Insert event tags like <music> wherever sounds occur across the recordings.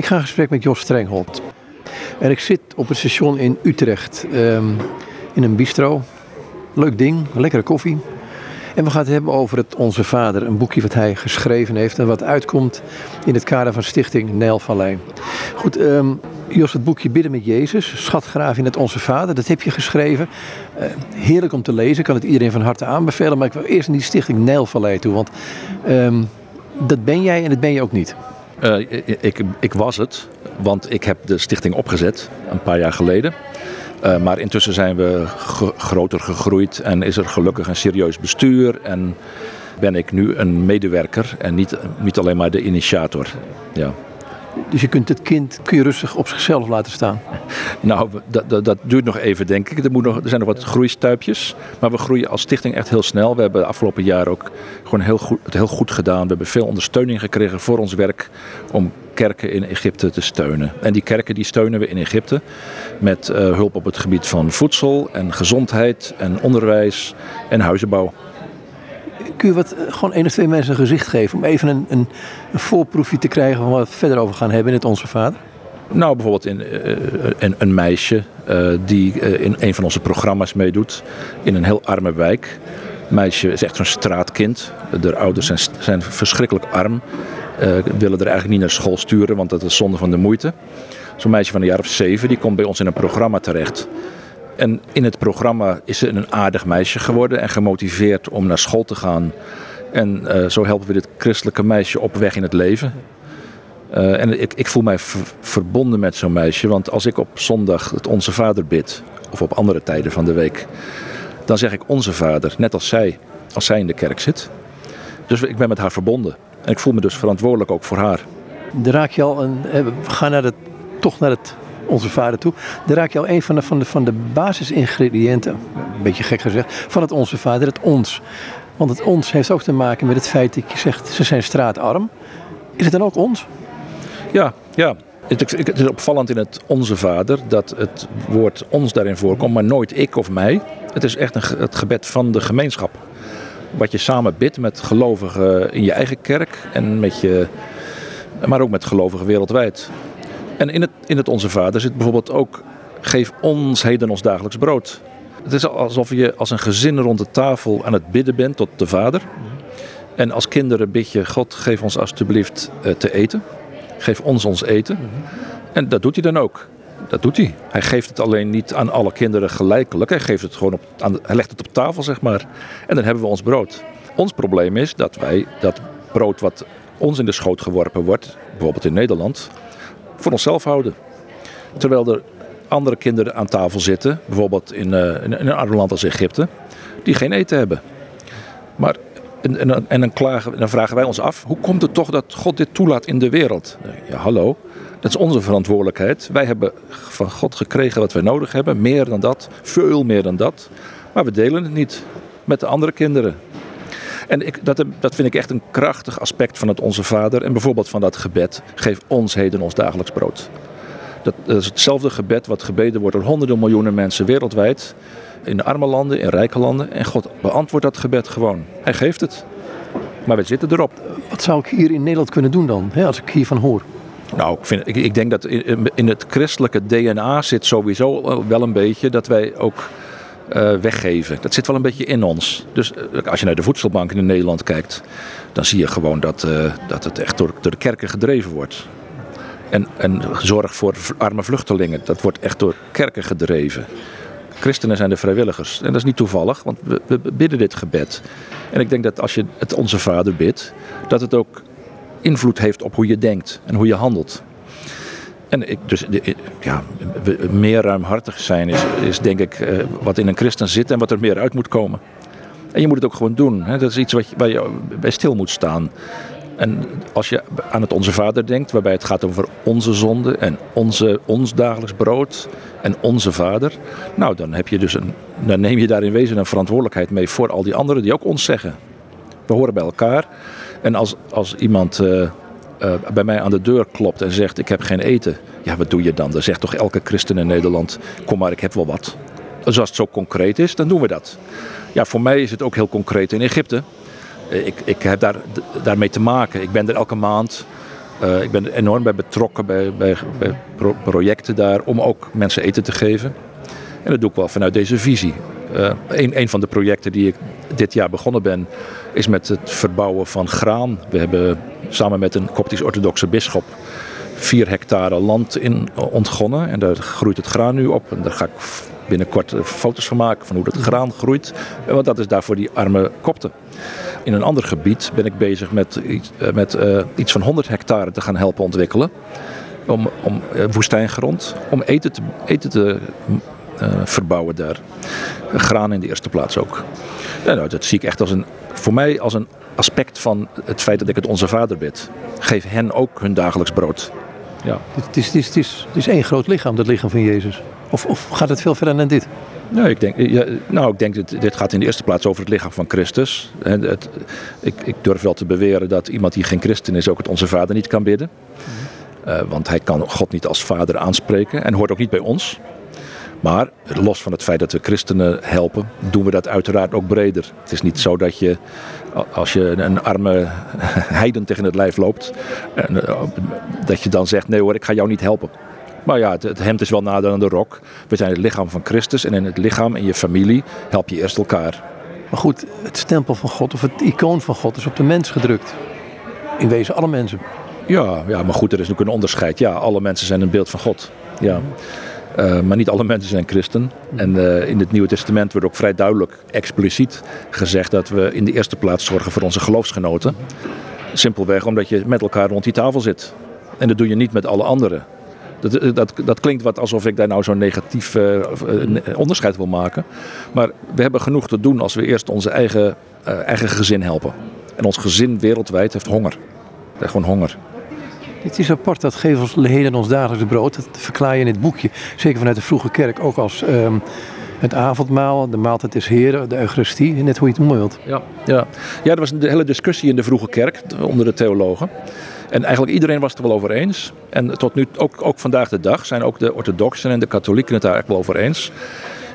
Ik ga in gesprek met Jos Strenghold. En ik zit op het station in Utrecht ehm, in een bistro. Leuk ding, lekkere koffie. En we gaan het hebben over het Onze Vader, een boekje wat hij geschreven heeft en wat uitkomt in het kader van Stichting Nijl Vallei. Goed, ehm, Jos, het boekje Bidden met Jezus, Schatgraaf in het Onze Vader, dat heb je geschreven. Eh, heerlijk om te lezen, ik kan het iedereen van harte aanbevelen. Maar ik wil eerst naar die Stichting Nijl Vallei toe, want ehm, dat ben jij en dat ben je ook niet. Uh, ik, ik, was het, want ik heb de stichting opgezet een paar jaar geleden. Uh, maar intussen zijn we groter gegroeid en is er gelukkig een serieus bestuur. En ben ik nu een medewerker en niet, niet alleen maar de initiator. Ja. Dus je kunt het kind kun je rustig op zichzelf laten staan? Nou, dat, dat, dat duurt nog even, denk ik. Er, moet nog, er zijn nog wat groeistuipjes. Maar we groeien als stichting echt heel snel. We hebben de afgelopen jaren ook gewoon heel goed, het heel goed gedaan. We hebben veel ondersteuning gekregen voor ons werk om kerken in Egypte te steunen. En die kerken die steunen we in Egypte met uh, hulp op het gebied van voedsel en gezondheid en onderwijs en huizenbouw kun je wat, eh, gewoon één of twee mensen een gezicht geven om even een, een, een voorproefje te krijgen van wat we verder over gaan hebben in het Onze Vader? Nou, bijvoorbeeld in, uh, een, een, meisje uh, die uh, in een van onze programma's meedoet in een heel arme wijk. Meisje is echt zo'n straatkind. De ouders zijn, zijn verschrikkelijk arm. willen er eigenlijk niet naar school sturen, want dat is zonde van de moeite. Zo'n meisje van een jaar of zeven, die komt bij ons in een programma terecht. En in het programma is ze een aardig meisje geworden en gemotiveerd om naar school te gaan. En uh, zo helpen we dit christelijke meisje op weg in het leven. Uh, en ik, ik, voel mij verbonden met zo'n meisje, want als ik op zondag het Onze Vader bid, of op andere tijden van de week, dan zeg ik Onze Vader, net als zij, als zij in de kerk zit. Dus ik ben met haar verbonden. En ik voel me dus verantwoordelijk ook voor haar. Dan raak je al een. We gaan naar het, toch naar het onze vader toe. Daar raak je al een van de, van de, van de basisingrediënten, een beetje gek gezegd, van het onze vader, het ons. Want het ons heeft ook te maken met het feit dat je zegt, ze zijn straatarm. Is het dan ook ons? Ja, ja. Het is opvallend in het Onze Vader dat het woord ons daarin voorkomt, maar nooit ik of mij. Het is echt een, het gebed van de gemeenschap. Wat je samen bidt met gelovigen in je eigen kerk en met je, maar ook met gelovigen wereldwijd. En in het, in het Onze Vader zit bijvoorbeeld ook: geef ons heden ons dagelijks brood. Het is alsof je als een gezin rond de tafel aan het bidden bent tot de Vader. En als kinderen bid je: God, geef ons alstublieft uh, te eten. Geef ons ons eten. En dat doet hij dan ook. Dat doet hij. Hij geeft het alleen niet aan alle kinderen gelijkelijk. Hij, geeft het gewoon op, aan, hij legt het op tafel, zeg maar. En dan hebben we ons brood. Ons probleem is dat wij dat brood wat ons in de schoot geworpen wordt, bijvoorbeeld in Nederland, voor onszelf houden. Terwijl er andere kinderen aan tafel zitten, bijvoorbeeld in, uh, in een arm land als Egypte, die geen eten hebben. Maar, en, en, en dan, klagen, dan vragen wij ons af, hoe komt het toch dat God dit toelaat in de wereld? Ja, hallo, dat is onze verantwoordelijkheid. Wij hebben van God gekregen wat wij nodig hebben, meer dan dat, veel meer dan dat. Maar we delen het niet met de andere kinderen. En ik, dat, dat vind ik echt een krachtig aspect van het Onze Vader. En bijvoorbeeld van dat gebed, geef ons heden ons dagelijks brood. Dat, is hetzelfde gebed wat gebeden wordt door honderden miljoenen mensen wereldwijd. In de arme landen, in rijke landen. En God beantwoordt dat gebed gewoon. Hij geeft het. Maar we zitten erop. Wat zou ik hier in Nederland kunnen doen dan, hè, als ik hiervan hoor? Nou, ik, vind, ik, ik denk dat in, in, het christelijke DNA zit sowieso wel een beetje dat wij ook uh, weggeven. Dat zit wel een beetje in ons. Dus uh, als je naar de voedselbank in Nederland kijkt, dan zie je gewoon dat, uh, dat het echt door, door, de kerken gedreven wordt. En, en zorg voor arme vluchtelingen, dat wordt echt door kerken gedreven. Christenen zijn de vrijwilligers. En dat is niet toevallig, want we, we bidden dit gebed. En ik denk dat als je het Onze Vader bidt, dat het ook invloed heeft op hoe je denkt en hoe je handelt. En ik, dus ja, meer ruimhartig zijn is, is denk ik uh, wat in een christen zit en wat er meer uit moet komen. En je moet het ook gewoon doen. Hè? Dat is iets wat je, waar je bij stil moet staan. En als je aan het Onze Vader denkt, waarbij het gaat over onze zonde en onze, ons dagelijks brood en onze Vader, nou dan, heb je dus een, dan neem je daar in wezen een verantwoordelijkheid mee voor al die anderen die ook ons zeggen. We horen bij elkaar. En als, als iemand uh, uh, bij mij aan de deur klopt en zegt: Ik heb geen eten. Ja, wat doe je dan? Dan zegt toch elke christen in Nederland: Kom maar, ik heb wel wat. Dus als het zo concreet is, dan doen we dat. Ja, voor mij is het ook heel concreet in Egypte. Eh, ik, ik heb daar, daarmee te maken. Ik ben er elke maand Uh, ik ben enorm bij betrokken bij, bij, bij pro projecten daar om ook mensen eten te geven. En dat doe ik wel vanuit deze visie. Uh, een, van de projecten die ik dit jaar begonnen ben, is met het verbouwen van graan. We hebben samen met een koptisch-orthodoxe bisschop vier hectare land in ontgonnen. En daar groeit het graan nu op. En daar ga ik binnenkort foto's van maken van hoe dat graan groeit. Want dat is daar voor die arme kopten. In een ander gebied ben ik bezig met, iets, eh, met iets van 100 hectare te gaan helpen ontwikkelen. Om, om woestijngrond, om eten te, eten te verbouwen daar. Graan in de eerste plaats ook. Ja, nou, dat zie ik echt als een, voor mij als een aspect van het feit dat ik het onze vader bid. Geef hen ook hun dagelijks brood. Ja. Het, is, het, is, het, is, het is één groot lichaam, dat lichaam van Jezus. Of, of gaat het veel verder dan dit? Nou, ik denk, ja, nou, ik denk dat dit gaat in de eerste plaats over het lichaam van Christus. Het, ik, ik, durf wel te beweren dat iemand die geen christen is ook het onze vader niet kan bidden. Uh, want hij kan God niet als vader aanspreken en hoort ook niet bij ons. Maar los van het feit dat we christenen helpen, doen we dat uiteraard ook breder. Het is niet zo dat je, als je een arme <laughs> heiden tegen het lijf loopt, eh, dat je dan zegt: nee hoor, ik ga jou niet helpen. Maar ja, het, hemd is wel nader dan de rok. We zijn het lichaam van Christus en in het lichaam en je familie help je eerst elkaar. Maar goed, het stempel van God of het icoon van God is op de mens gedrukt. In wezen alle mensen. Ja, ja maar goed, er is natuurlijk een onderscheid. Ja, alle mensen zijn een beeld van God. Ja. Uh, maar niet alle mensen zijn christen. En uh, in het Nieuwe Testament wordt ook vrij duidelijk, expliciet gezegd dat we in de eerste plaats zorgen voor onze geloofsgenoten. Simpelweg omdat je met elkaar rond die tafel zit. En dat doe je niet met alle anderen. Dat, dat, dat klinkt wat alsof ik daar nou zo'n negatief onderscheid wil maken. Maar we hebben genoeg te doen als we eerst onze eigen, eigen gezin helpen. En ons gezin wereldwijd heeft honger. Gewoon honger. Het is apart, dat geeft ons heden ons dagelijks brood. Dat verklaar je in het boekje. Zeker vanuit de vroege kerk ook als um, het avondmaal, de maaltijd des heren, de eucharistie. Net hoe je het noemen wilt. Ja, ja. ja, er was een hele discussie in de vroege kerk onder de theologen. En eigenlijk iedereen was het er wel over eens. En tot nu, ook, ook vandaag de dag, zijn ook de orthodoxen en de katholieken het daar eigenlijk wel over eens.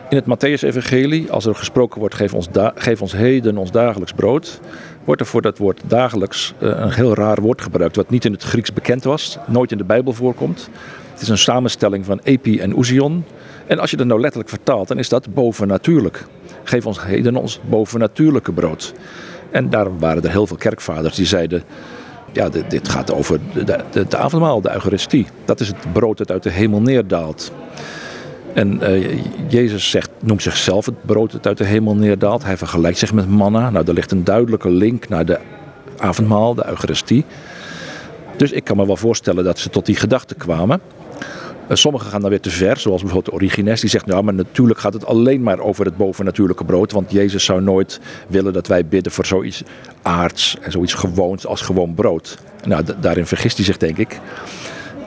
In het Matthäus-evangelie, als er gesproken wordt, geef ons, geef ons heden ons dagelijks brood, wordt er voor dat woord dagelijks uh, een heel raar woord gebruikt, wat niet in het Grieks bekend was, nooit in de Bijbel voorkomt. Het is een samenstelling van epi en ousion. En als je dat nou letterlijk vertaalt, dan is dat bovennatuurlijk. Geef ons heden ons bovennatuurlijke brood. En daarom waren er heel veel kerkvaders die zeiden, ja, dit, dit gaat over de, avondmaal, de Eucharistie. Dat is het brood dat uit de hemel neerdaalt. En uh, Jezus zegt, noemt zichzelf het brood dat uit de hemel neerdaalt. Hij vergelijkt zich met manna. Nou, er ligt een duidelijke link naar de avondmaal, de Eucharistie. Dus ik kan me wel voorstellen dat ze tot die gedachte kwamen. Uh, sommigen gaan dan weer te ver, zoals bijvoorbeeld Origenes. Die zegt, nou, maar natuurlijk gaat het alleen maar over het bovennatuurlijke brood. Want Jezus zou nooit willen dat wij bidden voor zoiets aards en zoiets gewoons als gewoon brood. Nou, daarin vergist hij zich, denk ik.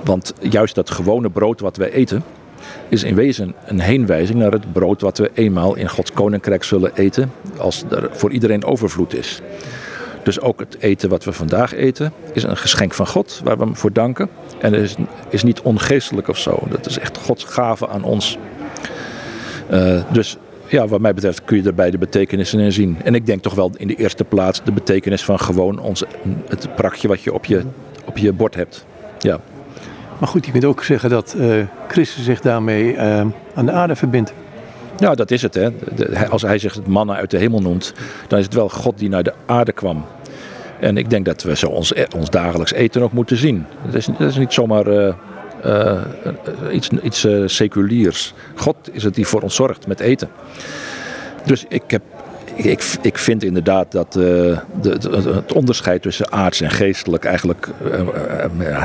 Want juist dat gewone brood wat wij eten, is in wezen een heenwijzing naar het brood wat we eenmaal in Gods koninkrijk zullen eten als er voor iedereen overvloed is. Dus ook het eten wat we vandaag eten is een geschenk van God waar we hem voor danken. En is, is niet ongeestelijk of zo. Dat is echt Gods gave aan ons. Uh, dus ja, wat mij betreft kun je er beide betekenissen in zien. En ik denk toch wel in de eerste plaats de betekenis van gewoon ons, het prakje wat je op je, op je bord hebt. Ja. Maar goed, je kunt ook zeggen dat uh, Christus zich daarmee uh, aan de aarde verbindt. Ja, dat is het. Hè. Als hij zich mannen uit de hemel noemt, dan is het wel God die naar de aarde kwam. En ik denk dat we zo ons, e-, ons dagelijks eten ook moeten zien. Dat is, dat is niet zomaar iets, iets seculiers. God is het die voor ons zorgt met eten. Dus ik, heb, ik, ik vind inderdaad dat de, de, het onderscheid tussen aards en geestelijk eigenlijk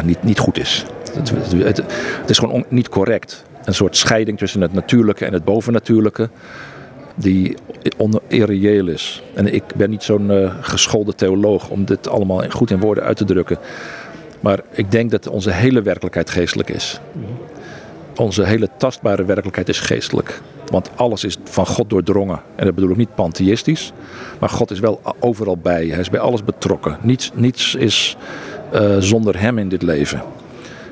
niet, niet goed is. Het is gewoon niet correct. Een soort scheiding tussen het natuurlijke en het bovennatuurlijke die irreëel is. En ik ben niet zo'n uh, geschoolde theoloog om dit allemaal goed in woorden uit te drukken. Maar ik denk dat onze hele werkelijkheid geestelijk is. Onze hele tastbare werkelijkheid is geestelijk. Want alles is van God doordrongen. En dat bedoel ik niet pantheïstisch. Maar God is wel overal bij. Hij is bij alles betrokken. Niets, niets is uh, zonder hem in dit leven.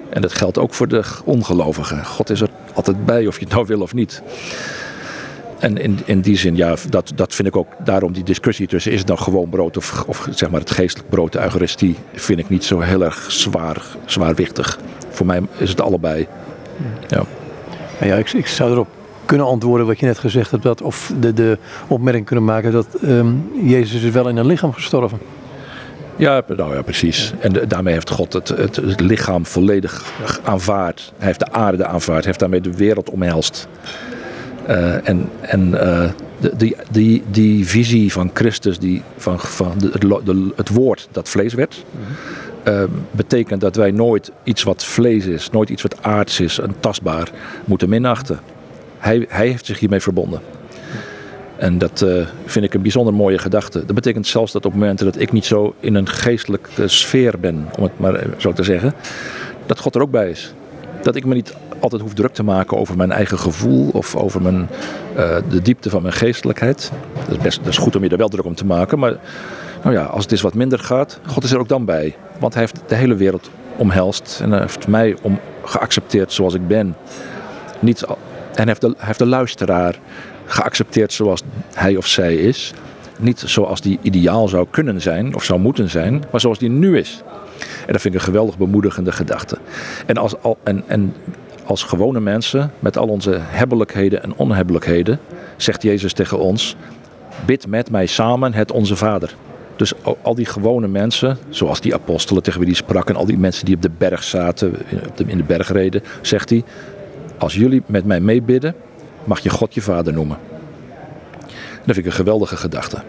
En dat geldt ook voor de ongelovigen. God is er altijd bij, of je het nou wil of niet. en in, in die zin, ja, dat, dat vind ik ook, daarom die discussie tussen is het dan gewoon brood of, of zeg maar het geestelijk brood, de Eucharistie, vind ik niet zo heel erg zwaar, zwaarwichtig. Voor mij is het allebei. Ja. Ja, ik, ik zou erop kunnen antwoorden wat je net gezegd hebt, dat, of de, de opmerking kunnen maken dat ehm, Jezus is wel in een lichaam gestorven. Ja, nou ja, precies. En de- daarmee heeft God het, het, het lichaam volledig aanvaard. Hij heeft de aarde aanvaard. Hij heeft daarmee de wereld omhelst. Eh, en en eh, de, die, die, die visie van Christus, die, van, van de, het, het woord dat vlees werd, eh, betekent dat wij nooit iets wat vlees is, nooit iets wat aards is en tastbaar, moeten minachten. Hij, hij heeft zich hiermee verbonden. En dat eh, vind ik een bijzonder mooie gedachte. Dat betekent zelfs dat op momenten dat ik niet zo in een geestelijke sfeer ben, om het maar zo te zeggen, dat God er ook bij is. Dat ik me niet altijd hoef druk te maken over mijn eigen gevoel of over mijn, eh, de diepte van mijn geestelijkheid. Dat is, best, dat is goed om je er wel druk om te maken, maar nou ja, als het eens wat minder gaat, God is er ook dan bij. Want hij heeft de hele wereld omhelst en heeft mij om geaccepteerd zoals ik ben. Niet, en heeft, de, heeft de luisteraar geaccepteerd zoals hij of zij is. Niet zoals die ideaal zou kunnen zijn of zou moeten zijn, maar zoals die nu is. En dat vind ik een geweldig bemoedigende gedachte. En als, al, en, en als gewone mensen, met al onze hebbelijkheden en onhebbelijkheden, zegt Jezus tegen ons: Bid met mij samen het Onze Vader. Dus al- die gewone mensen, zoals die apostelen tegen wie hij sprak, en al die mensen die op de berg zaten, in de bergreden, zegt hij: Als jullie met mij meebidden, mag je God je Vader noemen. Dat vind ik een geweldige gedachte.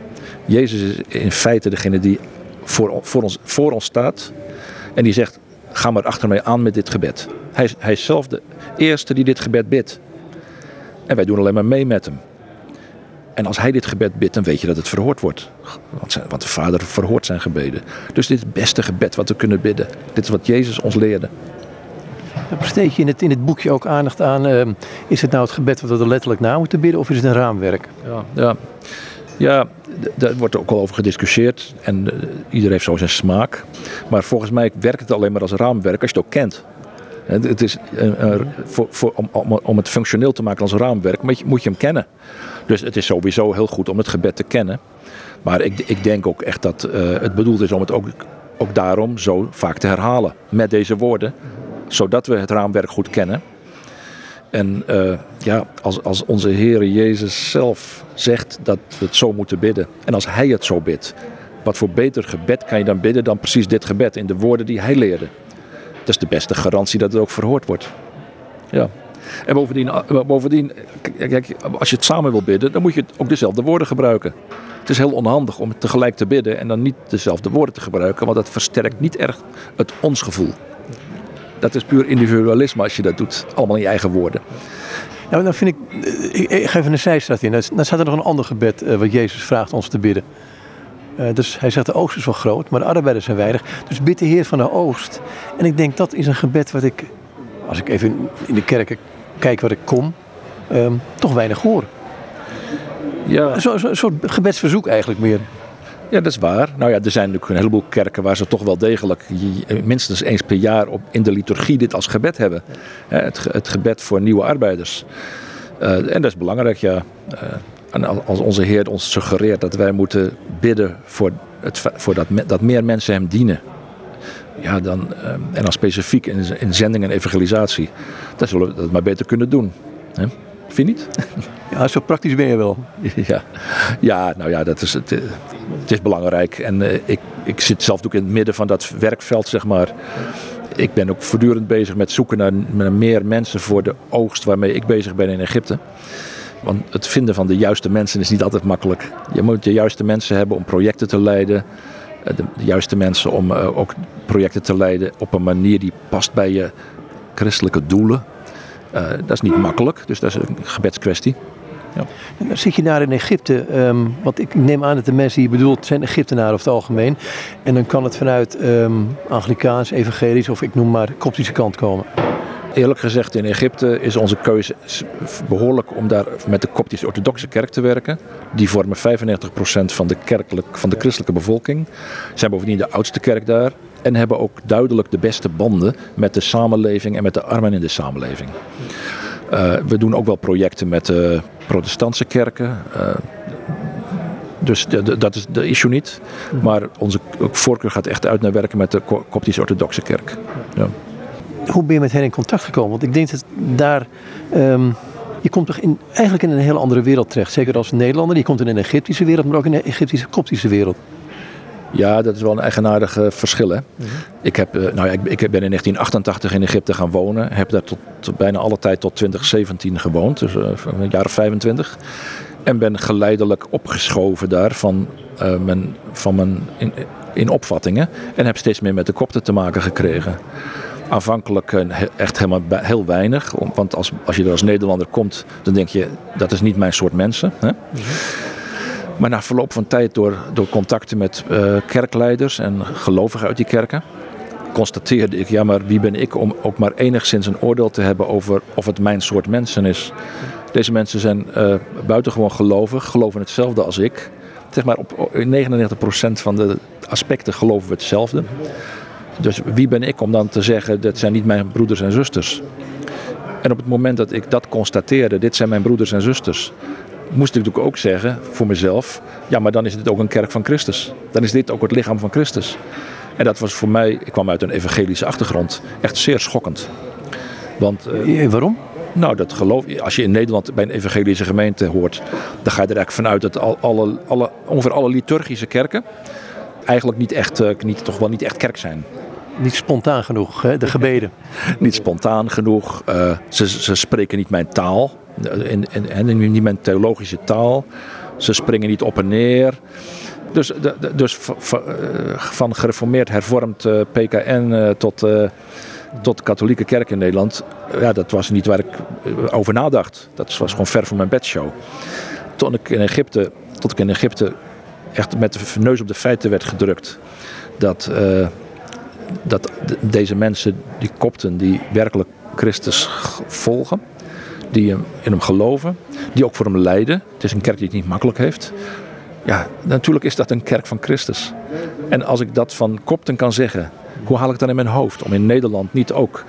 Jezus is in feite degene die voor, voor, ons, voor ons staat en die zegt: Ga maar achter mij aan met dit gebed. Hij, hij is zelf de eerste die dit gebed bidt. En wij doen alleen maar mee met hem. En als hij dit gebed bidt, dan weet je dat het verhoord wordt. Want, zijn- want de Vader verhoort zijn gebeden. Dus dit is het beste gebed wat we kunnen bidden. Dit is wat Jezus ons leerde. Besteed je in het, in het boekje ook aandacht aan, ehm, is het nou het gebed wat we er letterlijk na moeten bidden of is het een raamwerk? Ja, ja. ja daar wordt ook al over gediscussieerd. En eh, iedereen heeft zo zijn smaak. Maar volgens mij werkt het alleen maar als raamwerk als je het ook kent. Het is, een- voor, voor, om, om, om het functioneel te maken als raamwerk moet je, moet je hem kennen. Dus het is sowieso heel goed om het gebed te kennen. Maar ik, ik denk ook echt dat eh, het bedoeld is om het ook, ook daarom zo vaak te herhalen. Met deze woorden. Zodat we het raamwerk goed kennen. En eh, ja, als, als onze Heer Jezus zelf zegt dat we het zo moeten bidden. En als Hij het zo bidt. Wat voor beter gebed kan je dan bidden dan precies dit gebed in de woorden die Hij leerde. Dat is de beste garantie dat het ook verhoord wordt. Ja. En bovendien, eh, bovendien kijk, als je het samen wil bidden, dan moet je ook dezelfde woorden gebruiken. Het is heel onhandig om tegelijk te bidden en dan niet dezelfde woorden te gebruiken, want dat versterkt niet erg het ons-gevoel. Dat is puur individualisme als je dat doet, allemaal in je eigen woorden. Nou, dan vind ik, eh, ik, ik ga even een zijstraat in. Dan staat er nog een ander gebed eh, wat Jezus vraagt ons te bidden. Dus hij zegt de oogst is wel groot, maar de arbeiders zijn weinig. Dus bid de Heer van de oogst. En ik denk dat is een gebed wat ik, als ik even in de kerken kijk waar ik kom, ehm, toch weinig hoor. Ja. Zo'n zo, soort gebedsverzoek eigenlijk meer. Ja, dat is waar. Nou ja, er zijn natuurlijk een heleboel kerken waar ze toch wel degelijk minstens eens per jaar op, in de liturgie dit als gebed hebben. Het, het gebed voor nieuwe arbeiders. Eh, en dat is belangrijk, ja. Eh, en al- als onze Heer ons suggereert dat wij moeten bidden voor, het, voor dat, dat meer mensen Hem dienen. Ja, dan, eh, en dan specifiek in, in zending en evangelisatie. Dan zullen we dat maar beter kunnen doen. Hè? Vind je niet? <laughs> Ja, zo praktisch ben je wel. <laughs> Ja, ja nou ja, dat is het, eh, het is belangrijk. En eh, ik, ik zit zelf ook in het midden van dat werkveld, zeg maar. Ik ben ook voortdurend bezig met zoeken naar, naar meer mensen voor de oogst waarmee ik bezig ben in Egypte. Want het vinden van de juiste mensen is niet altijd makkelijk. Je moet de juiste mensen hebben om projecten te leiden. Eh, De, juiste mensen om eh, ook projecten te leiden op een manier die past bij je christelijke doelen. Eh, dat is niet makkelijk, dus dat is een gebedskwestie. Dan zit je daar in Egypte, ehm, want ik neem aan dat de mensen die je bedoelt zijn Egyptenaren over het algemeen. En dan kan het vanuit ehm Anglikaans, evangelisch of ik noem maar koptische kant komen. Eerlijk gezegd, in Egypte is onze keuze behoorlijk om daar met de Koptische Orthodoxe Kerk te werken. Die vormen 95% van de, kerkelijk, van de christelijke bevolking. Zijn bovendien de oudste kerk daar. En hebben ook duidelijk de beste banden met de samenleving en met de armen in de samenleving. Eh, we doen ook wel projecten met de protestantse kerken. Uh, dus dat is de issue niet. Maar onze voorkeur gaat echt uit naar werken met de Koptisch-Orthodoxe kerk. Ja. Hoe ben je met hen in contact gekomen? Want ik denk dat daar. Um, je komt toch in, eigenlijk in een hele andere wereld terecht. Zeker als Nederlander. Je komt in een Egyptische wereld, maar ook in een Egyptische, Koptische wereld. Ja, dat is wel een eigenaardig uh, verschil. Hè? Mhm. ik, heb, uh, nou ja, ik, ik, ben in 1988 in Egypte gaan wonen. Heb daar tot, tot bijna alle tijd tot 2017 gewoond. Dus uh, een jaar of 25. En ben geleidelijk opgeschoven daar van mijn, van mijn in, in, opvattingen. En heb steeds meer met de kopten te maken gekregen. Aanvankelijk echt helemaal heel weinig. Want als, als je er als Nederlander komt, dan denk je dat is niet mijn soort mensen. Hè? Maar na verloop van tijd, door, door contacten met uh, kerkleiders en gelovigen uit die kerken, constateerde ik, ja, maar wie ben ik om ook maar enigszins een oordeel te hebben over of het mijn soort mensen is. Deze mensen zijn uh, buitengewoon gelovig, geloven hetzelfde als ik. Zeg maar op 99% van de aspecten geloven we hetzelfde. Dus wie ben ik om dan te zeggen, dat zijn niet mijn broeders en zusters. En op het moment dat ik dat constateerde, dit zijn mijn broeders en zusters, moest ik natuurlijk ook zeggen voor mezelf: ja, maar dan is dit ook een kerk van Christus. Dan is dit ook het lichaam van Christus. En dat was voor mij, ik kwam uit een evangelische achtergrond, echt zeer schokkend. Want, uh, Waarom? Nou, dat geloof als je in Nederland bij een evangelische gemeente hoort, dan ga je er eigenlijk vanuit dat al, alle, alle, ongeveer alle liturgische kerken eigenlijk niet echt, uh, niet, toch wel niet echt kerk zijn. Niet spontaan genoeg, hè? de gebeden. <laughs> niet spontaan genoeg. Uh, ze, ze spreken niet mijn taal in, in, in, niet mijn theologische taal. Ze springen niet op en neer. Dus, de, dus van gereformeerd, hervormd eh, PKN eh, tot, tot katholieke kerk in Nederland. Ja, dat was niet waar ik over nadacht. Dat was gewoon ver van mijn bedshow. Tot ik in Egypte, tot ik in Egypte echt met de neus op de feiten werd gedrukt. Dat, dat deze mensen, die kopten, die werkelijk Christus volgen die in hem geloven, die ook voor hem lijden. Het is een kerk die het niet makkelijk heeft. Ja, natuurlijk is dat een kerk van Christus. En als ik dat van Kopten kan zeggen, hoe haal ik dan in mijn hoofd om in Nederland niet ook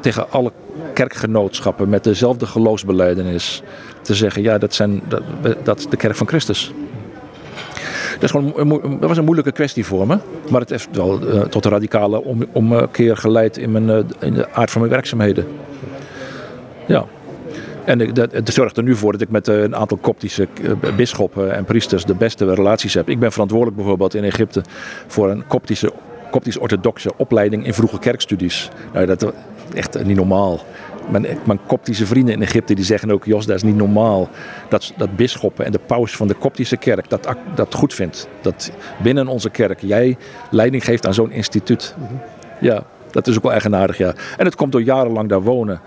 tegen alle kerkgenootschappen met dezelfde geloofsbeleidenis te zeggen: ja, dat, zijn, dat, dat is de kerk van Christus. Dat, is was een moeilijke kwestie voor me. Maar het heeft wel uh, tot een radicale omkeer geleid in, mijn, uh, in de aard van mijn werkzaamheden. Ja. En dat, het zorgt er nu voor dat ik met eh, een aantal koptische eh, bisschoppen en priesters de beste relaties heb. Ik ben verantwoordelijk bijvoorbeeld in Egypte voor een koptische koptisch-orthodoxe opleiding in vroege kerkstudies. Nou, dat is echt niet normaal. Mijn, mijn koptische vrienden in Egypte die zeggen ook: Jos, dat is niet normaal. Dat, dat bisschoppen en de paus van de koptische kerk dat, dat goed vindt. Dat binnen onze kerk jij leiding geeft aan zo'n instituut. Ja, dat is ook wel eigenaardig, ja. En het komt door jarenlang daar wonen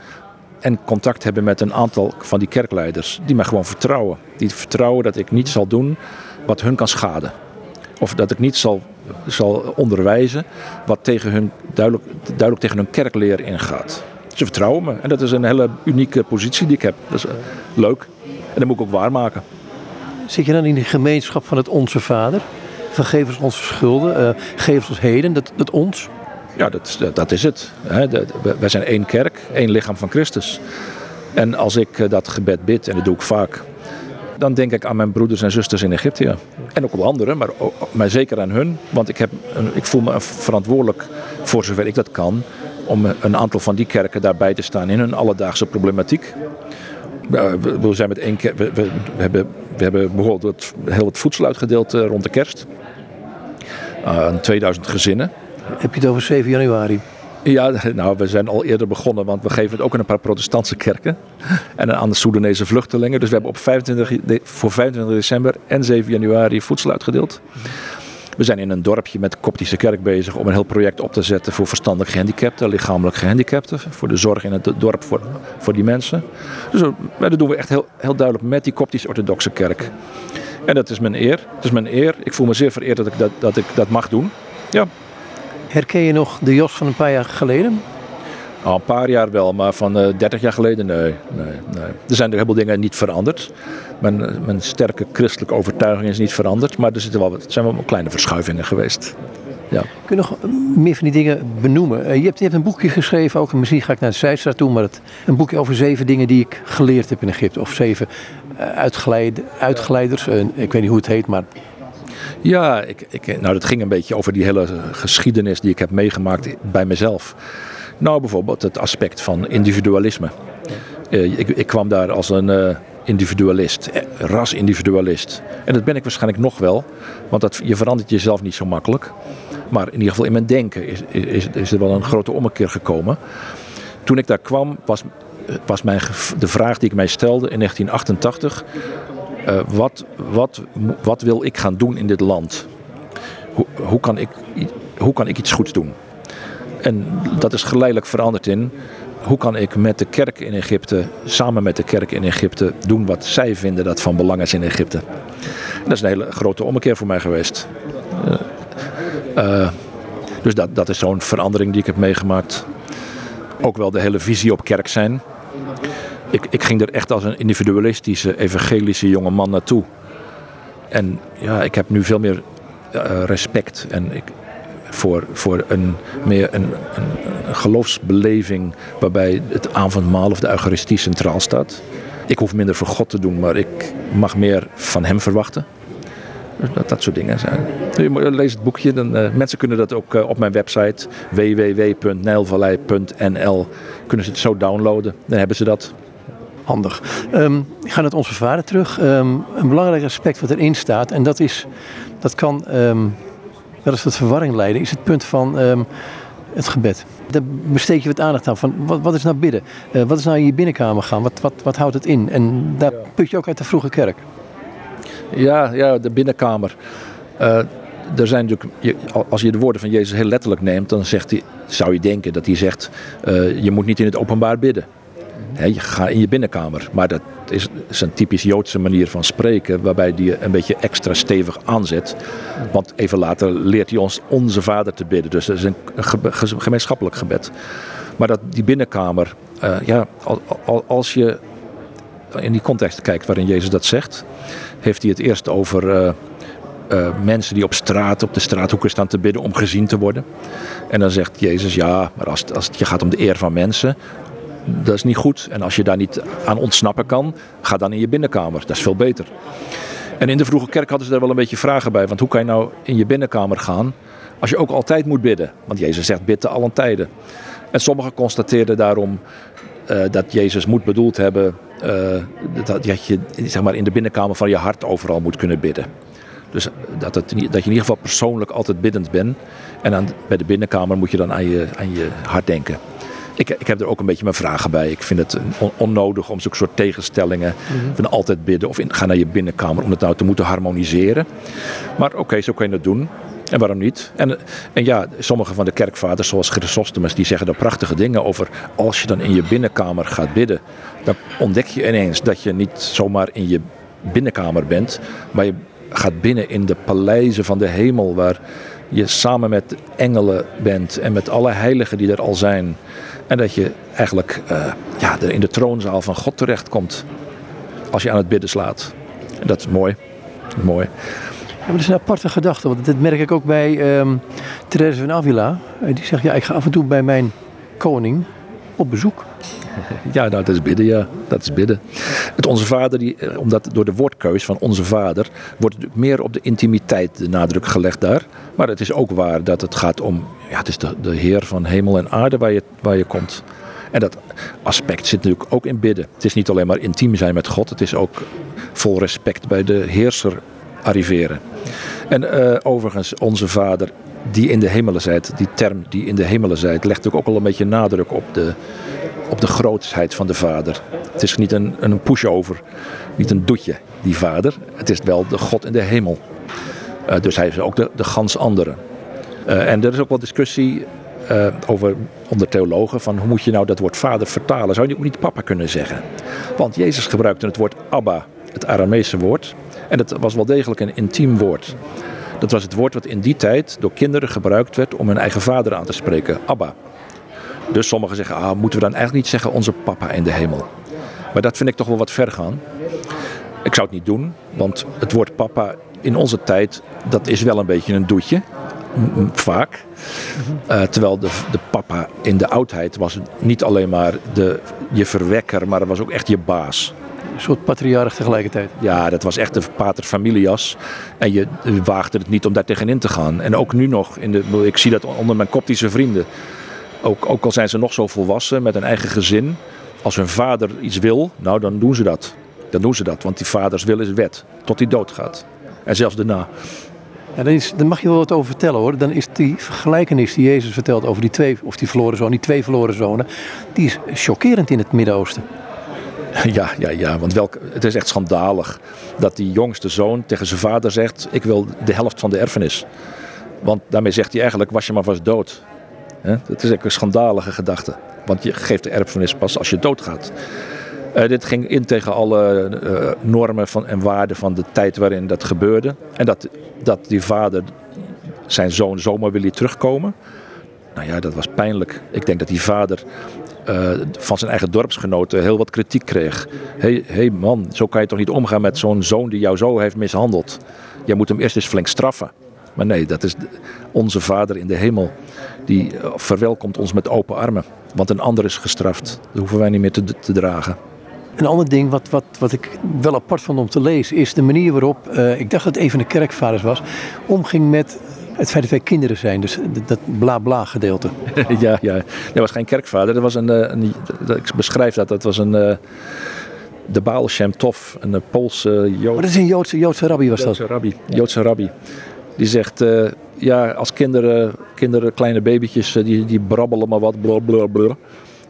en contact hebben met een aantal van die kerkleiders die mij gewoon vertrouwen. Die vertrouwen dat ik niet zal doen wat hun kan schaden. Of dat ik niet zal, zal onderwijzen wat tegen hun, duidelijk, duidelijk tegen hun kerkleer ingaat. Ze vertrouwen me en dat is een hele unieke positie die ik heb. Dat is eh, leuk en dat moet ik ook waarmaken. Zit je dan in die gemeenschap van het Onze Vader? Vergeef ons onze schulden, uh, geef ons heden, dat, dat ons? Ja, dat, dat is het. Wij zijn één kerk, één lichaam van Christus. En als ik eh, dat gebed bid, en dat doe ik vaak, dan denk ik aan mijn broeders en zusters in Egypte. En ook op anderen, maar, maar zeker aan hun. Want ik, heb, ik voel me verantwoordelijk, voor zover ik dat kan, om een aantal van die kerken daarbij te staan in hun alledaagse problematiek. We zijn met één kerk, we, we, hebben, we hebben bijvoorbeeld heel wat voedsel uitgedeeld eh, rond de kerst. Aan 2000 gezinnen. Heb je het over 7 januari? Ja, nou, we zijn al eerder begonnen, want we geven het ook in een paar protestantse kerken. En aan de Soedanese vluchtelingen. Dus we hebben op 25, voor 25 december en 7 januari voedsel uitgedeeld. We zijn in een dorpje met de Koptische kerk bezig om een heel project op te zetten voor verstandig gehandicapten, lichamelijk gehandicapten. Voor de zorg in het dorp voor, voor die mensen. Dus dat doen we echt heel, heel duidelijk met die Koptisch-orthodoxe kerk. En dat is mijn eer. Het is mijn eer. Ik voel me zeer vereerd dat ik dat, dat, ik dat mag doen. Ja. Herken je nog de Jos van een paar jaar geleden? Al een paar jaar wel, maar van uh, eh, 30 jaar geleden nee, nee, nee. Er zijn heel veel dingen niet veranderd. Mijn, eh, mijn sterke christelijke overtuiging is niet veranderd, maar er zitten wel, zijn wel kleine verschuivingen geweest. Ja. Kun je nog meer van die dingen benoemen? Eh, je, hebt, je hebt een boekje geschreven, ook misschien ga ik naar de Zijstraat toe, maar het, een boekje over zeven dingen die ik geleerd heb in Egypte. Of zeven uitgeleid, uitgeleiders. Ik weet niet hoe het heet, maar ja, ik, ik, nou, dat ging een beetje over die hele geschiedenis die ik heb meegemaakt bij mezelf. Nou, bijvoorbeeld het aspect van individualisme. Uh, ik, ik, kwam daar als een uh, individualist, rasindividualist. En dat ben ik waarschijnlijk nog wel, want dat, je verandert jezelf niet zo makkelijk. Maar in ieder geval in mijn denken is, is, is er wel een grote ommekeer gekomen. Toen ik daar kwam, was, was mijn, de vraag die ik mij stelde in 1988: uh, wat, wat, wat wil ik gaan doen in dit land? Hoe, hoe, kan ik, hoe kan ik iets goeds doen? En dat is geleidelijk veranderd in hoe kan ik met de kerk in Egypte, samen met de kerk in Egypte, doen wat zij vinden dat van belang is in Egypte. Dat is een hele grote ommekeer voor mij geweest. Uh, uh, dus dat, dat is zo'n verandering die ik heb meegemaakt. Ook wel de hele visie op kerk zijn ik, ik ging er echt als een individualistische, evangelische jonge man naartoe. En ja, ik heb nu veel meer uh, respect en ik, voor, voor een, meer een, een, geloofsbeleving waarbij het avondmaal of de Eucharistie centraal staat. Ik hoef minder voor God te doen, maar ik mag meer van Hem verwachten. Dus dat, dat soort dingen zijn. Lees het boekje, dan, uh, mensen kunnen dat ook uh, op mijn website www.nijlvallei.nl kunnen ze het zo downloaden. Dan hebben ze dat. Handig. Um, ik ga naar onze vader terug. Um, een belangrijk aspect wat erin staat, en dat is, dat kan um, wel eens tot verwarring leiden, is het punt van het gebed. Daar besteed je wat aandacht aan. Van, wat, wat is nou bidden? Uh, wat is nou in je binnenkamer gaan? Wat, wat, wat houdt het in? En daar put je ook uit de vroege kerk. Ja, ja de binnenkamer. Uh, er zijn natuurlijk, als je de woorden van Jezus heel letterlijk neemt, dan zegt hij, zou je denken dat hij zegt: uh, je moet niet in het openbaar bidden. Je gaat in je binnenkamer. Maar dat is, een typisch Joodse manier van spreken, waarbij die een beetje extra stevig aanzet. Want even later leert hij ons onze Vader te bidden. Dus dat is een gemeenschappelijk gebed. Maar dat, die binnenkamer, uh, ja, als je in die context kijkt waarin Jezus dat zegt, heeft hij het eerst over uh, uh, mensen die op straat, op de straathoeken staan te bidden om gezien te worden. En dan zegt Jezus, ja, maar als, als het je gaat om de eer van mensen, dat is niet goed. En als je daar niet aan ontsnappen kan, ga dan in je binnenkamer. Dat is veel beter. En in de vroege kerk hadden ze daar wel een beetje vragen bij. Want hoe kan je nou in je binnenkamer gaan als je ook altijd moet bidden? Want Jezus zegt bid te allen tijden. En sommigen constateerden daarom uh, dat Jezus moet bedoeld hebben uh, dat, dat je zeg maar, in de binnenkamer van je hart overal moet kunnen bidden. Dus dat, dat je in ieder geval persoonlijk altijd biddend bent. En aan, bij de binnenkamer moet je dan aan je, aan je hart denken. Ik, ik heb er ook een beetje mijn vragen bij. Ik vind het on, onnodig om zo'n soort tegenstellingen mm van altijd bidden of in, ga naar je binnenkamer om het nou te moeten harmoniseren. Maar oké, okay, zo kan je het doen. En waarom niet? En, en ja, sommige van de kerkvaders, zoals Chrysostomus, die zeggen er prachtige dingen over. Als je dan in je binnenkamer gaat bidden, dan ontdek je ineens dat je niet zomaar in je binnenkamer bent, maar je gaat binnen in de paleizen van de hemel, waar je samen met engelen bent en met alle heiligen die er al zijn. En dat je eigenlijk uh, ja, in de troonzaal van God terechtkomt als je aan het bidden slaat. Dat is mooi. Mooi. Ja, dat is een aparte gedachte, want dat merk ik ook bij um, Therese van Avila. Die zegt, ja, ik ga af en toe bij mijn koning op bezoek. <laughs> Ja, nou, dat is bidden, ja. Dat is bidden. Het Onze Vader, die, eh, omdat door de woordkeus van Onze Vader, wordt meer op de intimiteit de nadruk gelegd daar. Maar het is ook waar dat het gaat om, ja, het is de, de Heer van hemel en aarde waar je, waar je komt. En dat aspect zit natuurlijk ook in bidden. Het is niet alleen maar intiem zijn met God, het is ook vol respect bij de heerser arriveren. En uh, overigens, onze Vader die in de hemelen zijt, die term die in de hemelen zijt, legt ook al een beetje nadruk op de, op de grootsheid van de Vader. Het is niet een, een pushover, niet een doetje, die Vader. Het is wel de God in de hemel. Uh, dus hij is ook de, de gans andere. Uh, en er is ook wel discussie uh, over onder theologen van hoe moet je nou dat woord vader vertalen? Zou je ook niet papa kunnen zeggen? Want Jezus gebruikte het woord Abba, het Aramese woord. En dat was wel degelijk een intiem woord. Dat was het woord wat in die tijd door kinderen gebruikt werd om hun eigen vader aan te spreken, Abba. Dus sommigen zeggen, ah, moeten we dan eigenlijk niet zeggen onze papa in de hemel? Maar dat vind ik toch wel wat ver gaan. Ik zou het niet doen, want het woord papa in onze tijd, dat is wel een beetje een doetje. Vaak. Uh, terwijl de, de papa in de oudheid was niet alleen maar de, je verwekker, maar was ook echt je baas. Een soort patriarch tegelijkertijd. Ja, dat was echt de pater familias. En je waagde het niet om daar tegenin te gaan. En ook nu nog, in de, ik zie dat onder mijn koptische vrienden. Ook, ook al zijn ze nog zo volwassen met een eigen gezin. Als hun vader iets wil, nou dan doen ze dat. Dan doen ze dat, want die vaders wil is wet. Tot hij doodgaat. En zelfs daarna. Ja, dan, is, dan mag je wel wat over vertellen hoor. Dan is die vergelijkenis die Jezus vertelt over die twee, of die verloren zoon, die twee verloren zonen, die is chockerend in het Midden-Oosten. <laughs> Ja, ja, ja, want het is echt schandalig dat die jongste zoon tegen zijn vader zegt: Ik wil de helft van de erfenis. Want daarmee zegt hij eigenlijk: Was je maar vast dood. Dat is echt een schandalige gedachte. Want je geeft de erfenis pas als je doodgaat. Uh, dit ging in tegen alle uh, normen van, en waarden van de tijd waarin dat gebeurde. En dat, dat die vader zijn zoon zomaar wil terugkomen. Nou ja, dat was pijnlijk. Ik denk dat die vader uh, van zijn eigen dorpsgenoten heel wat kritiek kreeg. Hé hey, hey man, zo kan je toch niet omgaan met zo'n zoon die jou zo heeft mishandeld. Jij moet hem eerst eens flink straffen. Maar nee, dat is onze Vader in de hemel. Die verwelkomt ons met open armen. Want een ander is gestraft. Dat hoeven wij niet meer te, dragen. Een ander ding wat, wat, wat ik wel apart vond om te lezen, is de manier waarop, uh, ik dacht dat het een van de kerkvaders was, omging met het feit dat wij kinderen zijn. Dus dat bla bla gedeelte. <laughs> ja, ja, dat was geen kerkvader. Dat was een, een, ik beschrijf dat, dat was een, de Baal Shem Tov, een Poolse Jood. Maar dat is een Joodse, Joodse rabbi was Joodse dat? Rabbi, Joodse rabbi. Die zegt, uh, ja, als kinderen, kinderen kleine babytjes, die, die brabbelen maar wat, blablabla.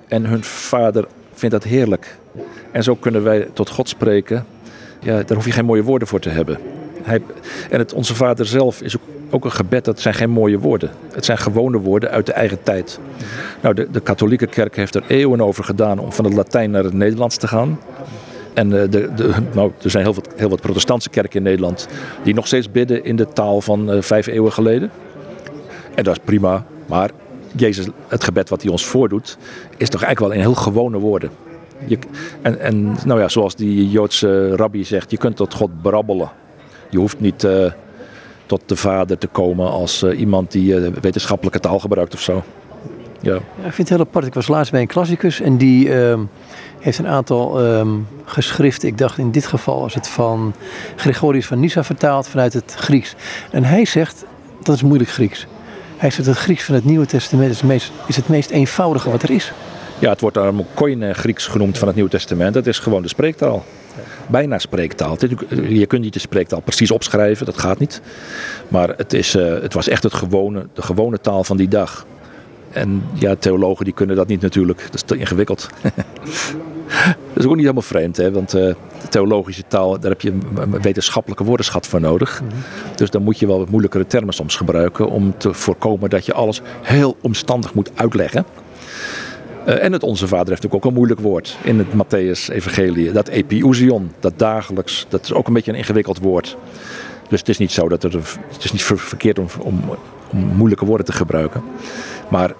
En hun vader vindt dat heerlijk. En zo kunnen wij tot God spreken. Ja, daar hoef je geen mooie woorden voor te hebben. Hij, en het Onze Vader zelf is ook, ook, een gebed, dat zijn geen mooie woorden. Het zijn gewone woorden uit de eigen tijd. Nou, de, de katholieke kerk heeft er eeuwen over gedaan om van het Latijn naar het Nederlands te gaan. En de, de, nou, er zijn heel wat, heel wat protestantse kerken in Nederland die nog steeds bidden in de taal van uh, vijf eeuwen geleden. En dat is prima, maar Jezus, het gebed wat hij ons voordoet, is toch eigenlijk wel in heel gewone woorden. Je, en, en nou ja, zoals die Joodse rabbi zegt, je kunt tot God brabbelen. Je hoeft niet uh, tot de vader te komen als uh, iemand die uh, wetenschappelijke taal gebruikt of zo. Ja. ja. ik vind het heel apart. Ik was laatst bij een klassicus en die uh, heeft een aantal um, geschriften. Ik dacht in dit geval was het van Gregorius van Nyssa vertaald vanuit het Grieks. En hij zegt, dat is moeilijk Grieks. Hij zegt het Grieks van het Nieuwe Testament is het meest, is het meest eenvoudige wat er is. Ja, het wordt daarom koine Grieks genoemd van het Nieuwe Testament. Het is gewoon de spreektaal. Bijna spreektaal. Je kunt niet de spreektaal precies opschrijven, dat gaat niet. Maar het, is, uh, het was echt het gewone, de gewone taal van die dag. En ja, theologen die kunnen dat niet natuurlijk. Dat is te ingewikkeld. <laughs> dat is ook niet helemaal vreemd, hè? want uh, de theologische taal, daar heb je een wetenschappelijke woordenschat voor nodig. Mm-hmm. Dus dan moet je wel wat moeilijkere termen soms gebruiken om te voorkomen dat je alles heel omstandig moet uitleggen. Uh, en het Onze Vader heeft natuurlijk ook een moeilijk woord in het Matthäus-evangelie. Dat epiousion, dat dagelijks, dat is ook een beetje een ingewikkeld woord. Dus het is niet zo dat er, het is niet verkeerd om, om, om moeilijke woorden te gebruiken. Maar,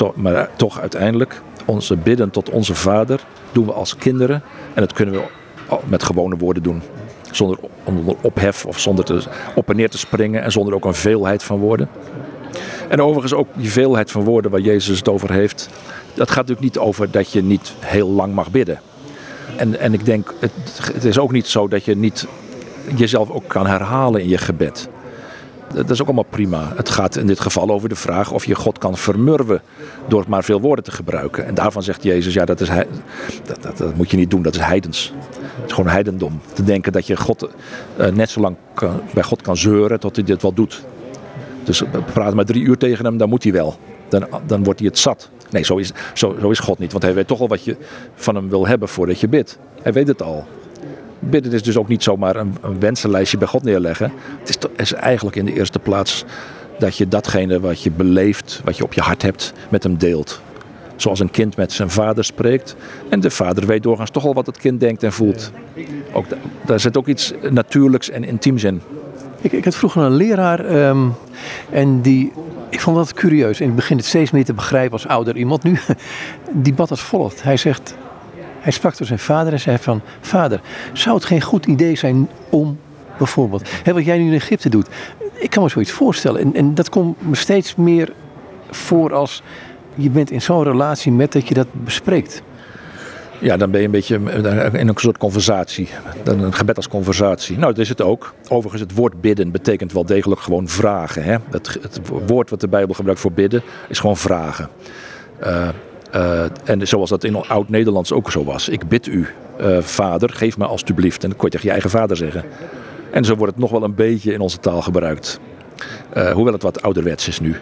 uh, maar toch uiteindelijk, onze bidden tot onze Vader doen we als kinderen. En dat kunnen we met gewone woorden doen. Zonder onder ophef of zonder te, op en neer te springen en zonder ook een veelheid van woorden. En overigens ook die veelheid van woorden waar Jezus het over heeft. Dat gaat natuurlijk niet over dat je niet heel lang mag bidden. En, en ik denk, het, is ook niet zo dat je niet jezelf ook kan herhalen in je gebed. Dat is ook allemaal prima. Het gaat in dit geval over de vraag of je God kan vermurwen door maar veel woorden te gebruiken. En daarvan zegt Jezus, ja, dat, is, dat, dat, dat moet je niet doen, dat is heidens. Het is gewoon heidendom. Te denken dat je God uh, net zo lang bij God kan zeuren tot hij dit wel doet. Dus praat maar drie uur tegen hem, dan moet hij wel. Dan, dan wordt hij het zat. Nee, zo is, zo, zo is God niet. Want hij weet toch al wat je van hem wil hebben voordat je bidt. Hij weet het al. Bidden is dus ook niet zomaar een, een wensenlijstje bij God neerleggen. Het is, is eigenlijk in de eerste plaats dat je datgene wat je beleeft, wat je op je hart hebt, met hem deelt. Zoals een kind met zijn vader spreekt. En de vader weet doorgaans toch al wat het kind denkt en voelt. Ook, daar zit ook iets natuurlijks en intiems in. Ik, ik had vroeger een leraar um, en die, ik vond dat curieus. In het begin het steeds meer te begrijpen als ouder iemand. Nu, <laughs> die bad als volgt. Hij zegt, hij sprak door zijn vader en zei van, vader, zou het geen goed idee zijn om bijvoorbeeld, hè, wat jij nu in Egypte doet. Ik kan me zoiets voorstellen. En, en dat komt me steeds meer voor als je bent in zo'n relatie met dat je dat bespreekt. Ja, dan ben je een beetje in een soort conversatie. Dan een gebed als conversatie. Nou, dat is het ook. Overigens, het woord bidden betekent wel degelijk gewoon vragen. Hè? Het, het woord wat de Bijbel gebruikt voor bidden is gewoon vragen. Uh, uh, en zoals dat in oud-Nederlands ook zo was. Ik bid u, uh, vader, geef me alstublieft. En dat kon je tegen je eigen vader zeggen. En zo wordt het nog wel een beetje in onze taal gebruikt. hoewel het wat ouderwets is nu.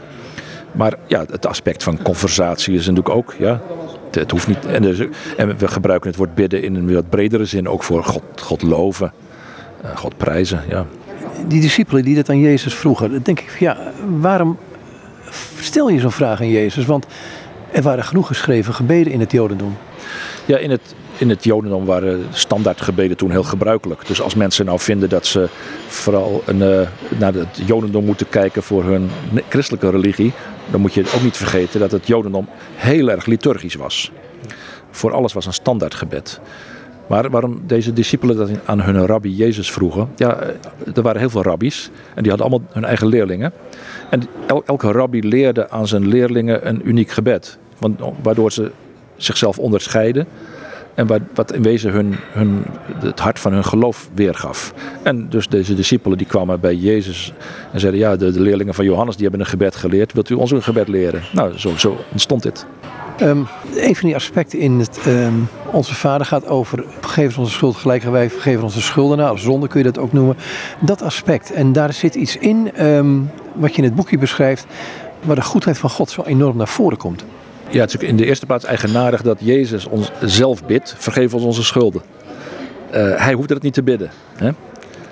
Maar ja, het aspect van conversatie is natuurlijk ook. Ja, het, hoeft niet. En, dus, en, we gebruiken het woord bidden in een wat bredere zin ook voor God, God loven, uh, God prijzen. Ja. Die discipelen die dat aan Jezus vroegen, dan denk ik, ja, waarom stel je zo'n vraag aan Jezus? Want er waren genoeg geschreven gebeden in het Jodendom. Ja, in het, in het Jodendom waren standaardgebeden toen heel gebruikelijk. Dus als mensen nou vinden dat ze vooral een, uh, naar het Jodendom moeten kijken voor hun christelijke religie, dan moet je ook niet vergeten dat het Jodendom heel erg liturgisch was. Voor alles was een standaardgebed. Maar waarom deze discipelen dat aan hun rabbi Jezus vroegen? Ja, eh, er waren heel veel rabbies en die hadden allemaal hun eigen leerlingen. En elke rabbi leerde aan zijn leerlingen een uniek gebed. Want, waardoor ze zichzelf onderscheiden. En wat in wezen hun, hun, het hart van hun geloof weergaf. En dus deze discipelen die kwamen bij Jezus en zeiden: Ja, de, leerlingen van Johannes die hebben een gebed geleerd. Wilt u ons een gebed leren? Nou, zo, ontstond dit. Um, een van die aspecten in het um, Onze Vader gaat over vergeven onze schuld gelijk wij vergeven onze schulden. Nou, zonde kun je dat ook noemen. Dat aspect. En daar zit iets in um, wat je in het boekje beschrijft, waar de goedheid van God zo enorm naar voren komt. Ja, het is in de eerste plaats eigenaardig dat Jezus ons zelf bidt, vergeef ons onze schulden. Uh, hij hoefde het niet te bidden. Hè?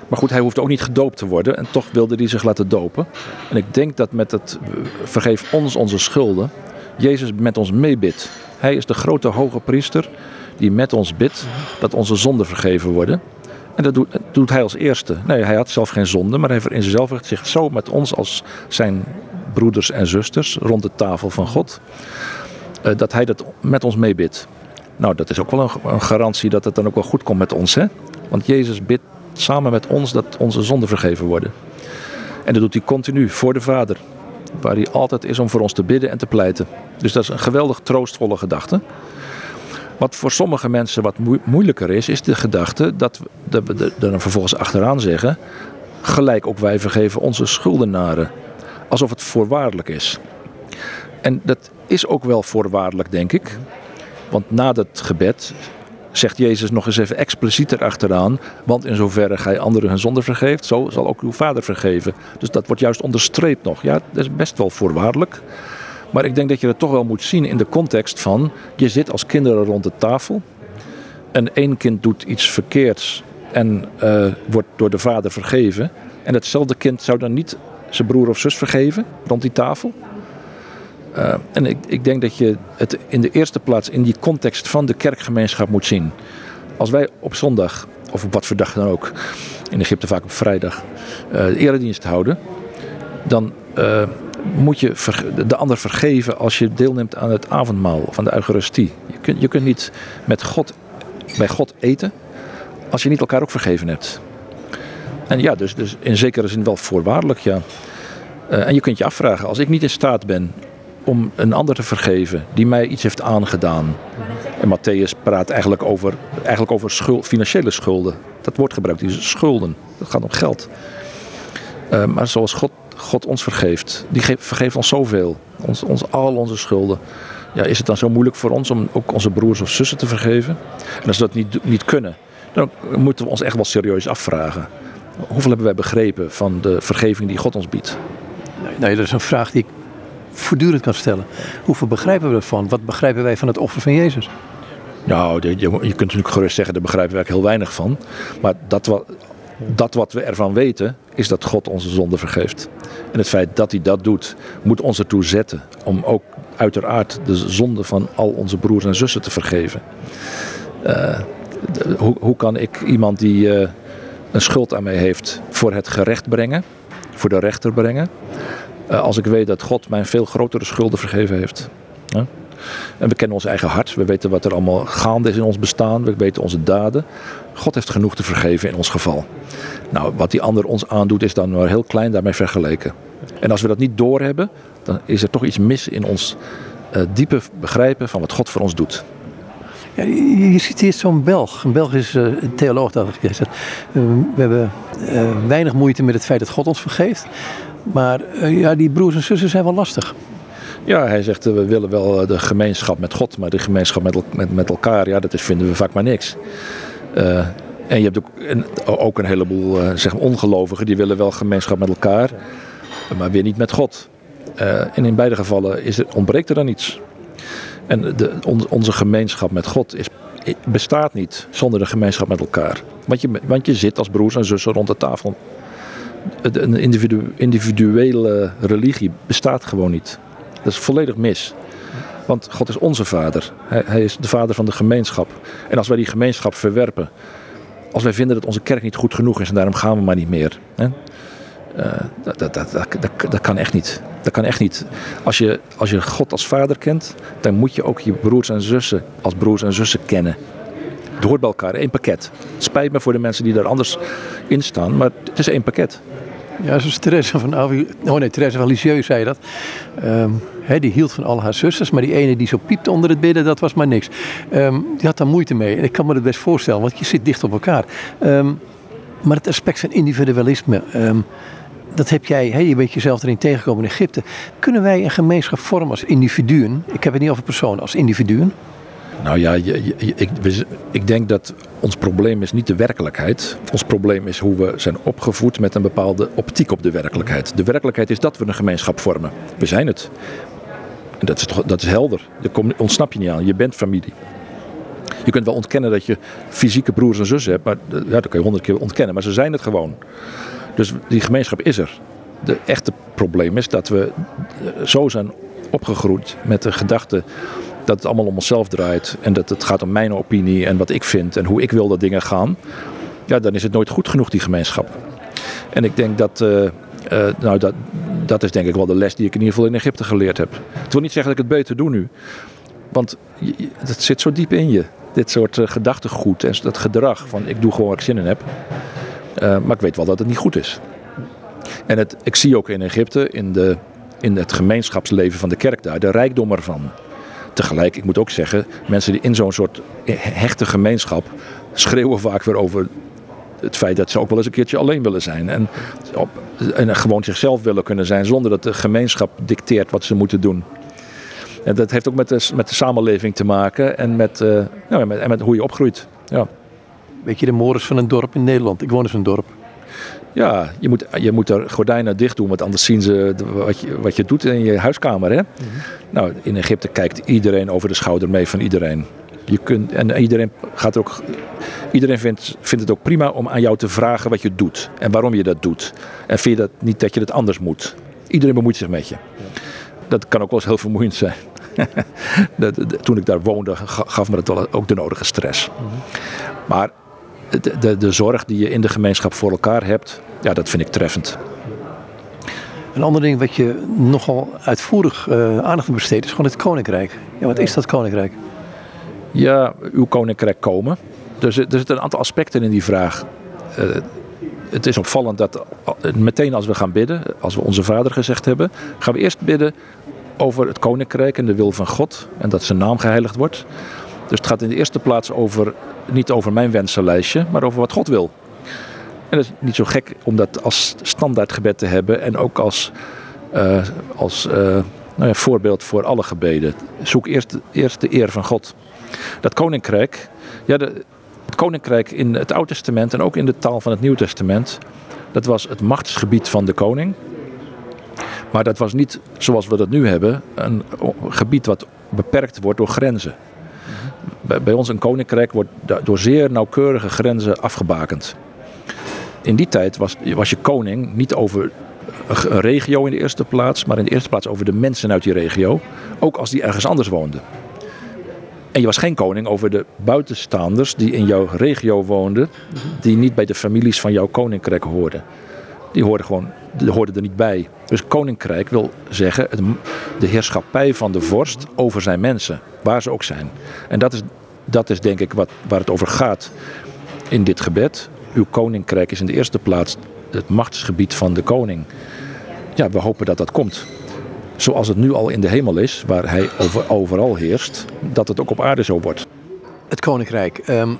Maar goed, hij hoefde ook niet gedoopt te worden en toch wilde hij zich laten dopen. En ik denk dat met het vergeef ons onze schulden, Jezus met ons meebidt. Hij is de grote hoge priester die met ons bidt dat onze zonden vergeven worden. En dat doet, doet, hij als eerste. Nee, hij had zelf geen zonde, maar hij zichzelf zich zo met ons als zijn broeders en zusters rond de tafel van God. Uh, dat hij dat met ons meebidt. Nou, dat is ook wel een, garantie dat het dan ook wel goed komt met ons. Hè? Want Jezus bidt samen met ons dat onze zonden vergeven worden. En dat doet hij continu voor de Vader. Waar hij altijd is om voor ons te bidden en te pleiten. Dus dat is een geweldig troostvolle gedachte. Wat voor sommige mensen wat moeilijker is, is de gedachte dat we er dan vervolgens achteraan zeggen: gelijk ook wij vergeven onze schuldenaren. Alsof het voorwaardelijk is. En dat is ook wel voorwaardelijk, denk ik. Want na dat gebed zegt Jezus nog eens even expliciet erachteraan. Want in zoverre gij anderen hun zonde vergeeft, zo zal ook uw vader vergeven. Dus dat wordt juist onderstreept nog. Ja, dat is best wel voorwaardelijk. Maar ik denk dat je het toch wel moet zien in de context van... je zit als kinderen rond de tafel... en één kind doet iets verkeerds en uh, wordt door de vader vergeven... en hetzelfde kind zou dan niet zijn broer of zus vergeven rond die tafel... Uh, en ik, ik, denk dat je het in de eerste plaats in die context van de kerkgemeenschap moet zien. Als wij op zondag, of op wat voor dag dan ook, in Egypte vaak op vrijdag, uh, de eredienst houden, dan uh, moet je de ander vergeven als je deelneemt aan het avondmaal van de Eucharistie. Je kunt, je kunt niet met God, bij God eten als je niet elkaar ook vergeven hebt. En ja, dus, dus in zekere zin wel voorwaardelijk, ja. en je kunt je afvragen, als ik niet in staat ben om een ander te vergeven die mij iets heeft aangedaan. En Matthäus praat eigenlijk over, eigenlijk over schuld, financiële schulden. Dat wordt gebruikt, die schulden. Dat gaat om geld. Uh, maar zoals God, God ons vergeeft, die geeft, vergeeft ons zoveel. Ons, ons, al onze schulden. Ja, is het dan zo moeilijk voor ons om ook onze broers of zussen te vergeven? En als we dat niet, niet kunnen, dan moeten we ons echt wel serieus afvragen. Hoeveel hebben wij begrepen van de vergeving die God ons biedt? Nee, dat is een vraag die ik voortdurend kan stellen. Hoeveel begrijpen we ervan? Wat begrijpen wij van het offer van Jezus? Nou, je, kunt natuurlijk gerust zeggen, daar begrijpen we heel weinig van. Maar dat wat, dat wat we ervan weten, is dat God onze zonde vergeeft. En het feit dat hij dat doet, moet ons ertoe zetten om ook uiteraard de zonde van al onze broers en zussen te vergeven. Uh, hoe, hoe, kan ik iemand die uh, een schuld aan mij heeft voor het gerecht brengen, voor de rechter brengen? Uh, als ik weet dat God mij veel grotere schulden vergeven heeft. En we kennen ons eigen hart. We weten wat er allemaal gaande is in ons bestaan. We weten onze daden. God heeft genoeg te vergeven in ons geval. Nou, wat die ander ons aandoet is dan maar heel klein daarmee vergeleken. En als we dat niet doorhebben, dan is er toch iets mis in ons uh, diepe begrijpen van wat God voor ons doet. Ja, je, je citeert zo'n Belg, een Belgische uh, theoloog dat ik gezegd. We hebben weinig moeite met het feit dat God ons vergeeft. Maar uh, ja, die broers en zussen zijn wel lastig. Ja, hij zegt we willen wel de gemeenschap met God, maar de gemeenschap met, met, met elkaar, ja, dat is, vinden we vaak maar niks. En je hebt ook een, ook een heleboel zeg ongelovigen die willen wel gemeenschap met elkaar, maar weer niet met God. En in beide gevallen is er, ontbreekt er dan iets. En de, on, onze gemeenschap met God is, bestaat niet zonder de gemeenschap met elkaar. Want je, want je zit als broers en zussen rond de tafel. Een individu, individuele religie bestaat gewoon niet. Dat is volledig mis. Want God is onze vader. Hij, hij, is de vader van de gemeenschap. En als wij die gemeenschap verwerpen. Als wij vinden dat onze kerk niet goed genoeg is en daarom gaan we maar niet meer. Hè? Uh, dat, dat, dat, dat, kan echt niet. Dat kan echt niet. Als je, als je God als vader kent, dan moet je ook je broers en zussen als broers en zussen kennen. Het hoort bij elkaar, één pakket. Het spijt me voor de mensen die daar anders in staan, maar het is één pakket. Ja, zoals Therese van, oh nee, Therese van Lisieux zei dat. Um, he, die hield van al haar zusters, maar die ene die zo piepte onder het bidden, dat was maar niks. Um, die had daar moeite mee. En ik kan me dat best voorstellen, want je zit dicht op elkaar. Um, maar het aspect van individualisme, dat heb jij, hey, je bent jezelf erin tegengekomen in Egypte. Kunnen wij een gemeenschap vormen als individuen? Ik heb het niet over personen, als individuen. Nou ja, je, je, ik, ik, denk dat ons probleem is niet de werkelijkheid. Ons probleem is hoe we zijn opgevoed met een bepaalde optiek op de werkelijkheid. De werkelijkheid is dat we een gemeenschap vormen. We zijn het. En dat is, toch, dat is helder. Daar ontsnap je niet aan. Je bent familie. Je kunt wel ontkennen dat je fysieke broers en zussen hebt, maar ja, dat kan je honderd keer ontkennen. Maar ze zijn het gewoon. Dus die gemeenschap is er. De echte probleem is dat we zo zijn opgegroeid met de gedachte dat het allemaal om onszelf draait. En dat het gaat om mijn opinie en wat ik vind en hoe ik wil dat dingen gaan. Ja, dan is het nooit goed genoeg, die gemeenschap. En ik denk dat. Uh, uh, nou, dat, dat is denk ik wel de les die ik in ieder geval in Egypte geleerd heb. Het wil niet zeggen dat ik het beter doe nu. Want het zit zo diep in je. Dit soort uh, gedachtegoed en dat gedrag van ik doe gewoon wat ik zin in heb. maar ik weet wel dat het niet goed is. En het, ik zie ook in Egypte, in, de, in het gemeenschapsleven van de kerk daar, de rijkdom ervan. Tegelijk, ik moet ook zeggen, mensen die in zo'n soort hechte gemeenschap schreeuwen vaak weer over het feit dat ze ook wel eens een keertje alleen willen zijn. En, op, en gewoon zichzelf willen kunnen zijn zonder dat de gemeenschap dicteert wat ze moeten doen. En dat heeft ook met de, met de samenleving te maken en met, uh, ja, met, en met hoe je opgroeit. Ja. Weet je de mores van een dorp in Nederland? Ik woon in zo'n dorp. Ja, je moet, je moet er gordijnen dicht doen, want anders zien ze wat je, wat je doet in je huiskamer. Hè? Mm -hmm. Nou, in Egypte kijkt iedereen over de schouder mee van iedereen. Je kunt, en iedereen, gaat ook, iedereen vindt, vindt het ook prima om aan jou te vragen wat je doet en waarom je dat doet. En vind je dat niet dat je het anders moet. Iedereen bemoeit zich met je. Dat kan ook wel eens heel vermoeiend zijn. <laughs> dat, toen ik daar woonde, gaf me dat wel ook de nodige stress. Mm -hmm. Maar de, de, de zorg die je in de gemeenschap voor elkaar hebt, ja, dat vind ik treffend. Een ander ding wat je nogal uitvoerig uh, aandacht besteedt is gewoon het koninkrijk. Ja, wat is dat koninkrijk? Ja, uw koninkrijk komen. Dus er zitten een aantal aspecten in die vraag. Uh, het is opvallend dat meteen als we gaan bidden, als we onze vader gezegd hebben, gaan we eerst bidden over het koninkrijk en de wil van God en dat zijn naam geheiligd wordt. Dus het gaat in de eerste plaats over, niet over mijn wensenlijstje, maar over wat God wil. En dat is niet zo gek om dat als standaardgebed te hebben en ook als, uh, als uh, nou ja, voorbeeld voor alle gebeden. Zoek eerst, eerst de eer van God. Dat koninkrijk, ja, de, het koninkrijk in het Oude Testament en ook in de taal van het Nieuw Testament, dat was het machtsgebied van de koning. Maar dat was niet zoals we dat nu hebben, een gebied wat beperkt wordt door grenzen. Bij, ons een koninkrijk wordt door zeer nauwkeurige grenzen afgebakend. In die tijd was, was je koning niet over een regio in de eerste plaats, maar in de eerste plaats over de mensen uit die regio, ook als die ergens anders woonden. En je was geen koning over de buitenstaanders die in jouw regio woonden, die niet bij de families van jouw koninkrijk hoorden. Die hoorden gewoon hoorden er niet bij. Dus koninkrijk wil zeggen de heerschappij van de vorst over zijn mensen, waar ze ook zijn. En dat is, dat is denk ik wat, waar het over gaat in dit gebed. Uw koninkrijk is in de eerste plaats het machtsgebied van de koning. Ja, we hopen dat dat komt. Zoals het nu al in de hemel is, waar hij over, overal heerst, dat het ook op aarde zo wordt. het koninkrijk. Ehm,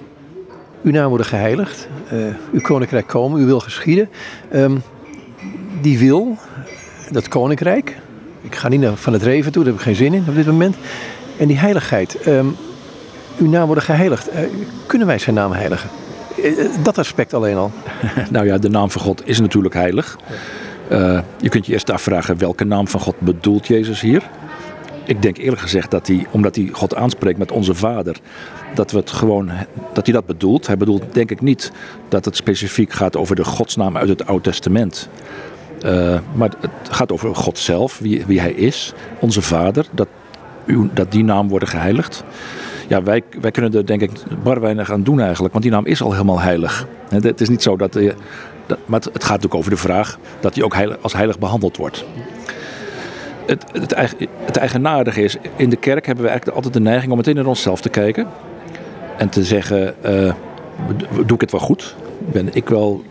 uw naam wordt geheiligd. Uh, uw koninkrijk komen, uw wil geschieden. Ehm, die wil, dat koninkrijk. Ik ga niet naar van het reven toe, daar heb ik geen zin in op dit moment. En die heiligheid. Um, uw naam wordt geheiligd. Uh, kunnen wij zijn naam heiligen? Uh, dat aspect alleen al. <laughs> nou ja, de naam van God is natuurlijk heilig. je kunt je eerst afvragen welke naam van God bedoelt Jezus hier. Ik denk eerlijk gezegd dat hij, omdat hij God aanspreekt met onze Vader, dat, we het gewoon, dat hij dat bedoelt. Hij bedoelt denk ik niet dat het specifiek gaat over de godsnaam uit het Oude Testament. Uh, maar het gaat over God zelf, wie, wie hij is, onze Vader, dat, dat die naam wordt geheiligd. Ja, wij, wij kunnen er denk ik bar weinig aan doen eigenlijk, want die naam is al helemaal heilig. Het is niet zo dat, dat maar het gaat natuurlijk over de vraag dat hij ook als heilig behandeld wordt het, het, het eigenaardige is, in de kerk hebben we eigenlijk altijd de neiging om meteen naar onszelf te kijken. En te zeggen, uh, doe ik het wel goed? Ben ik wel,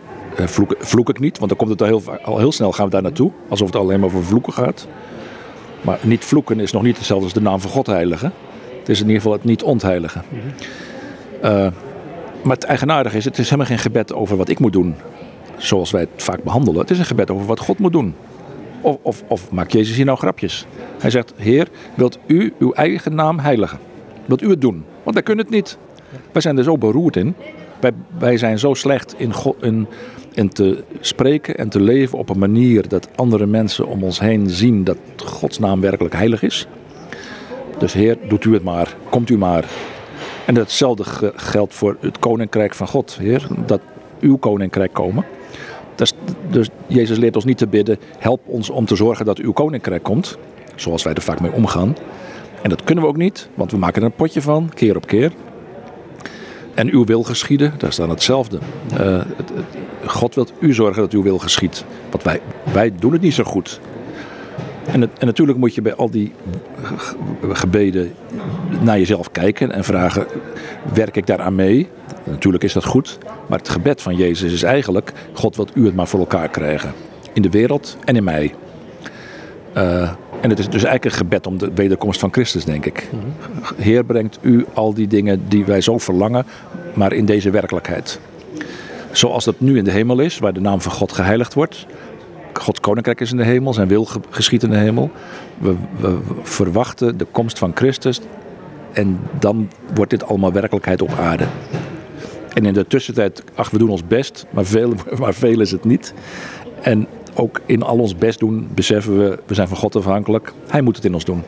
vloek, vloek, ik niet? Want dan komt het al heel, al heel snel gaan we daar naartoe. Alsof het alleen maar over vloeken gaat. Maar niet vloeken is nog niet hetzelfde als de naam van God heiligen. Het is in ieder geval het niet ontheiligen. Uh, maar het eigenaardige is, het is helemaal geen gebed over wat ik moet doen. Zoals wij het vaak behandelen. Het is een gebed over wat God moet doen. Of, of, of maakt Jezus hier nou grapjes? Hij zegt, Heer, wilt u uw eigen naam heiligen? Wilt u het doen? Want wij kunnen het niet. Wij zijn er zo beroerd in. Wij, wij zijn zo slecht in, God, in, in te spreken en te leven op een manier dat andere mensen om ons heen zien dat Gods naam werkelijk heilig is. Dus Heer, doet u het maar. Komt u maar. En hetzelfde geldt voor het koninkrijk van God. Heer, dat uw koninkrijk komen. Dus, dus Jezus leert ons niet te bidden, help ons om te zorgen dat uw koninkrijk komt. Zoals wij er vaak mee omgaan. En dat kunnen we ook niet, want we maken er een potje van, keer op keer. En uw wil geschieden, daar staat hetzelfde. Uh, het, God wil u zorgen dat uw wil geschiet. Want wij, wij doen het niet zo goed. En, het, en, natuurlijk moet je bij al die gebeden naar jezelf kijken en vragen: werk ik daaraan mee? Natuurlijk is dat goed, maar het gebed van Jezus is eigenlijk: God wilt u het maar voor elkaar krijgen. In de wereld en in mij. Uh, en het is dus eigenlijk een gebed om de wederkomst van Christus, denk ik. Heer, brengt u al die dingen die wij zo verlangen, maar in deze werkelijkheid. Zoals dat nu in de hemel is, waar de naam van God geheiligd wordt. Gods koninkrijk is in de hemel, zijn wil geschiet in de hemel. We, verwachten de komst van Christus en dan wordt dit allemaal werkelijkheid op aarde. En in de tussentijd, ach, we doen ons best, maar veel, <laughs> maar is het niet. En ook in al ons best doen beseffen we, we zijn van God afhankelijk. Hij moet het in ons doen.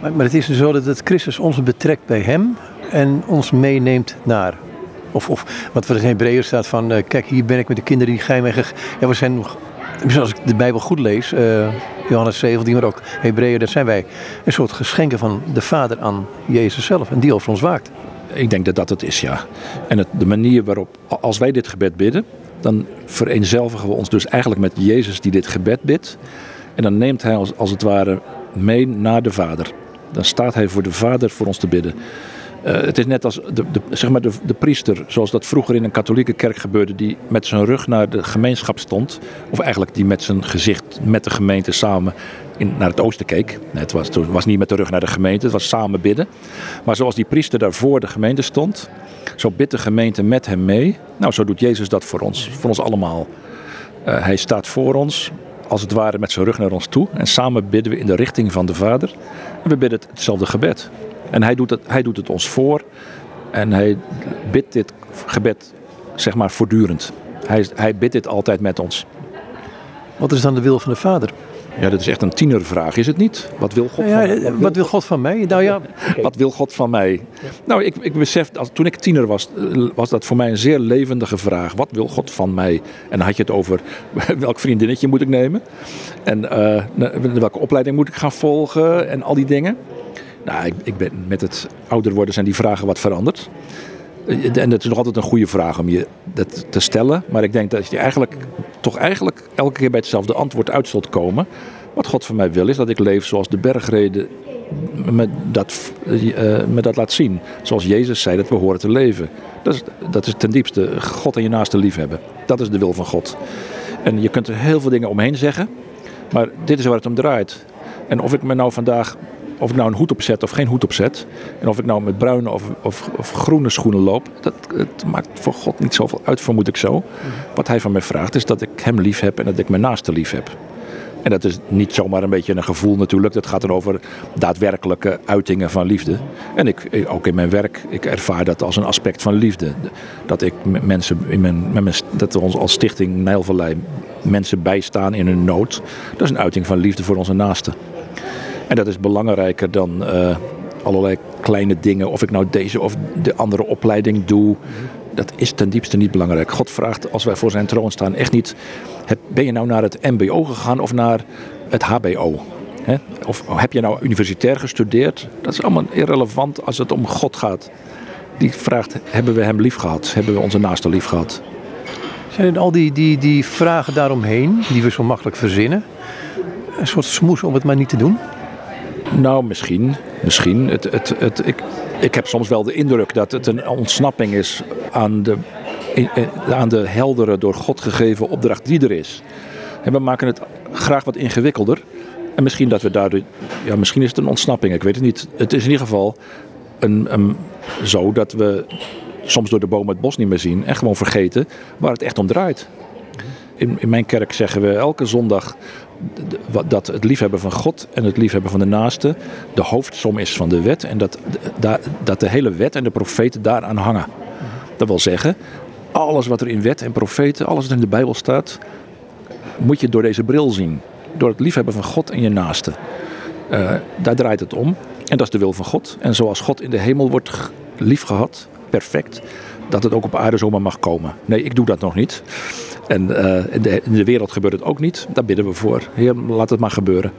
Maar, maar het is dus zo dat Christus ons betrekt bij hem en ons meeneemt naar. Of, of wat voor in Hebreeën staat van, uh, kijk hier ben ik met de kinderen die geheim Ja, we zijn nog, als ik de Bijbel goed lees, uh, Johannes 17, maar ook Hebreeën, dat zijn wij een soort geschenken van de Vader aan Jezus zelf. En die over ons waakt. Ik denk dat dat het is, ja. En het, de manier waarop, als wij dit gebed bidden, dan vereenzelvigen we ons dus eigenlijk met Jezus die dit gebed bidt. En dan neemt hij als, als het ware mee naar de Vader. Dan staat hij voor de Vader voor ons te bidden. Uh, het is net als de, zeg maar de, priester, zoals dat vroeger in een katholieke kerk gebeurde, die met zijn rug naar de gemeenschap stond. Of eigenlijk die met zijn gezicht met de gemeente samen in, naar het oosten keek. Het, was, het was niet met de rug naar de gemeente, het was samen bidden. Maar zoals die priester daar voor de gemeente stond, zo bidt de gemeente met hem mee. Nou, zo doet Jezus dat voor ons, voor ons allemaal. Uh, hij staat voor ons, als het ware met zijn rug naar ons toe. En samen bidden we in de richting van de Vader. En we bidden hetzelfde gebed. En hij doet het, hij doet het ons voor. En hij bidt dit gebed, zeg maar, voortdurend. Hij, hij bidt dit altijd met ons. Wat is dan de wil van de Vader? Ja, dat is echt een tienervraag, is het niet? Wat wil God ja, van, wat, wat wil God van mij? Nou ja. <laughs> Wat wil God van mij? Nou, ik, ik besef, als, toen ik tiener was, eh, was dat voor mij een zeer levendige vraag. Wat wil God van mij? En dan had je het over <laughs> welk vriendinnetje moet ik nemen? En uh, welke opleiding moet ik gaan volgen? En al die dingen. Nou, ik, ik ben, met het ouder worden zijn die vragen wat veranderd. Eh, en het is nog altijd een goede vraag om je dat te stellen. Maar ik denk dat je eigenlijk toch eigenlijk elke keer bij hetzelfde antwoord uit zult komen. Wat God van mij wil is dat ik leef zoals de bergreden me dat, uh, dat laat zien. Zoals Jezus zei dat we horen te leven. Dat is, dat is ten diepste God en je naaste liefhebben. Dat is de wil van God. En je kunt er heel veel dingen omheen zeggen. Maar dit is waar het om draait. En of ik me nou vandaag of ik nou een hoed opzet of geen hoed opzet. En of ik nou met bruine of, of, of groene schoenen loop. Dat het maakt voor God niet zoveel uit, vermoed ik zo. Wat hij van mij vraagt is dat ik hem lief heb en dat ik mijn naaste lief heb. En dat is niet zomaar een beetje een gevoel natuurlijk. Dat gaat dan over daadwerkelijke uitingen van liefde. En ik, ook in mijn werk, ik ervaar dat als een aspect van liefde. Dat ik mensen in mijn, met mijn, dat we ons als stichting Nijlvallei mensen bijstaan in hun nood. Dat is een uiting van liefde voor onze naasten. En dat is belangrijker dan uh, allerlei kleine dingen. Of ik nou deze of de andere opleiding doe. Dat is ten diepste niet belangrijk. God vraagt als wij voor zijn troon staan echt niet. Ben je nou naar het MBO gegaan of naar het HBO? Of heb je nou universitair gestudeerd? Dat is allemaal irrelevant als het om God gaat. Die vraagt: hebben we hem lief gehad? Hebben we onze naaste lief gehad? Zijn al die, die, die vragen daaromheen, die we zo makkelijk verzinnen, een soort smoes om het maar niet te doen? Nou, misschien. misschien. Het, het, het, ik, ik heb soms wel de indruk dat het een ontsnapping is aan de, aan de heldere, door God gegeven opdracht die er is. En we maken het graag wat ingewikkelder. En misschien dat we daardoor. Ja, misschien is het een ontsnapping, ik weet het niet. Het is in ieder geval een, een, zo dat we soms door de boom het bos niet meer zien en gewoon vergeten waar het echt om draait. In, in mijn kerk zeggen we elke zondag dat het liefhebben van God en het liefhebben van de naaste de hoofdsom is van de wet. En dat, dat de hele wet en de profeten daaraan hangen. Dat wil zeggen, alles wat er in wet en profeten, alles wat in de Bijbel staat, moet je door deze bril zien. Door het liefhebben van God en je naaste. Uh, daar draait het om. En dat is de wil van God. En zoals God in de hemel wordt liefgehad, perfect, dat het ook op aarde zomaar mag komen. Nee, ik doe dat nog niet. En uh, in, de, in, de, wereld gebeurt het ook niet. Daar bidden we voor. Laat het maar gebeuren.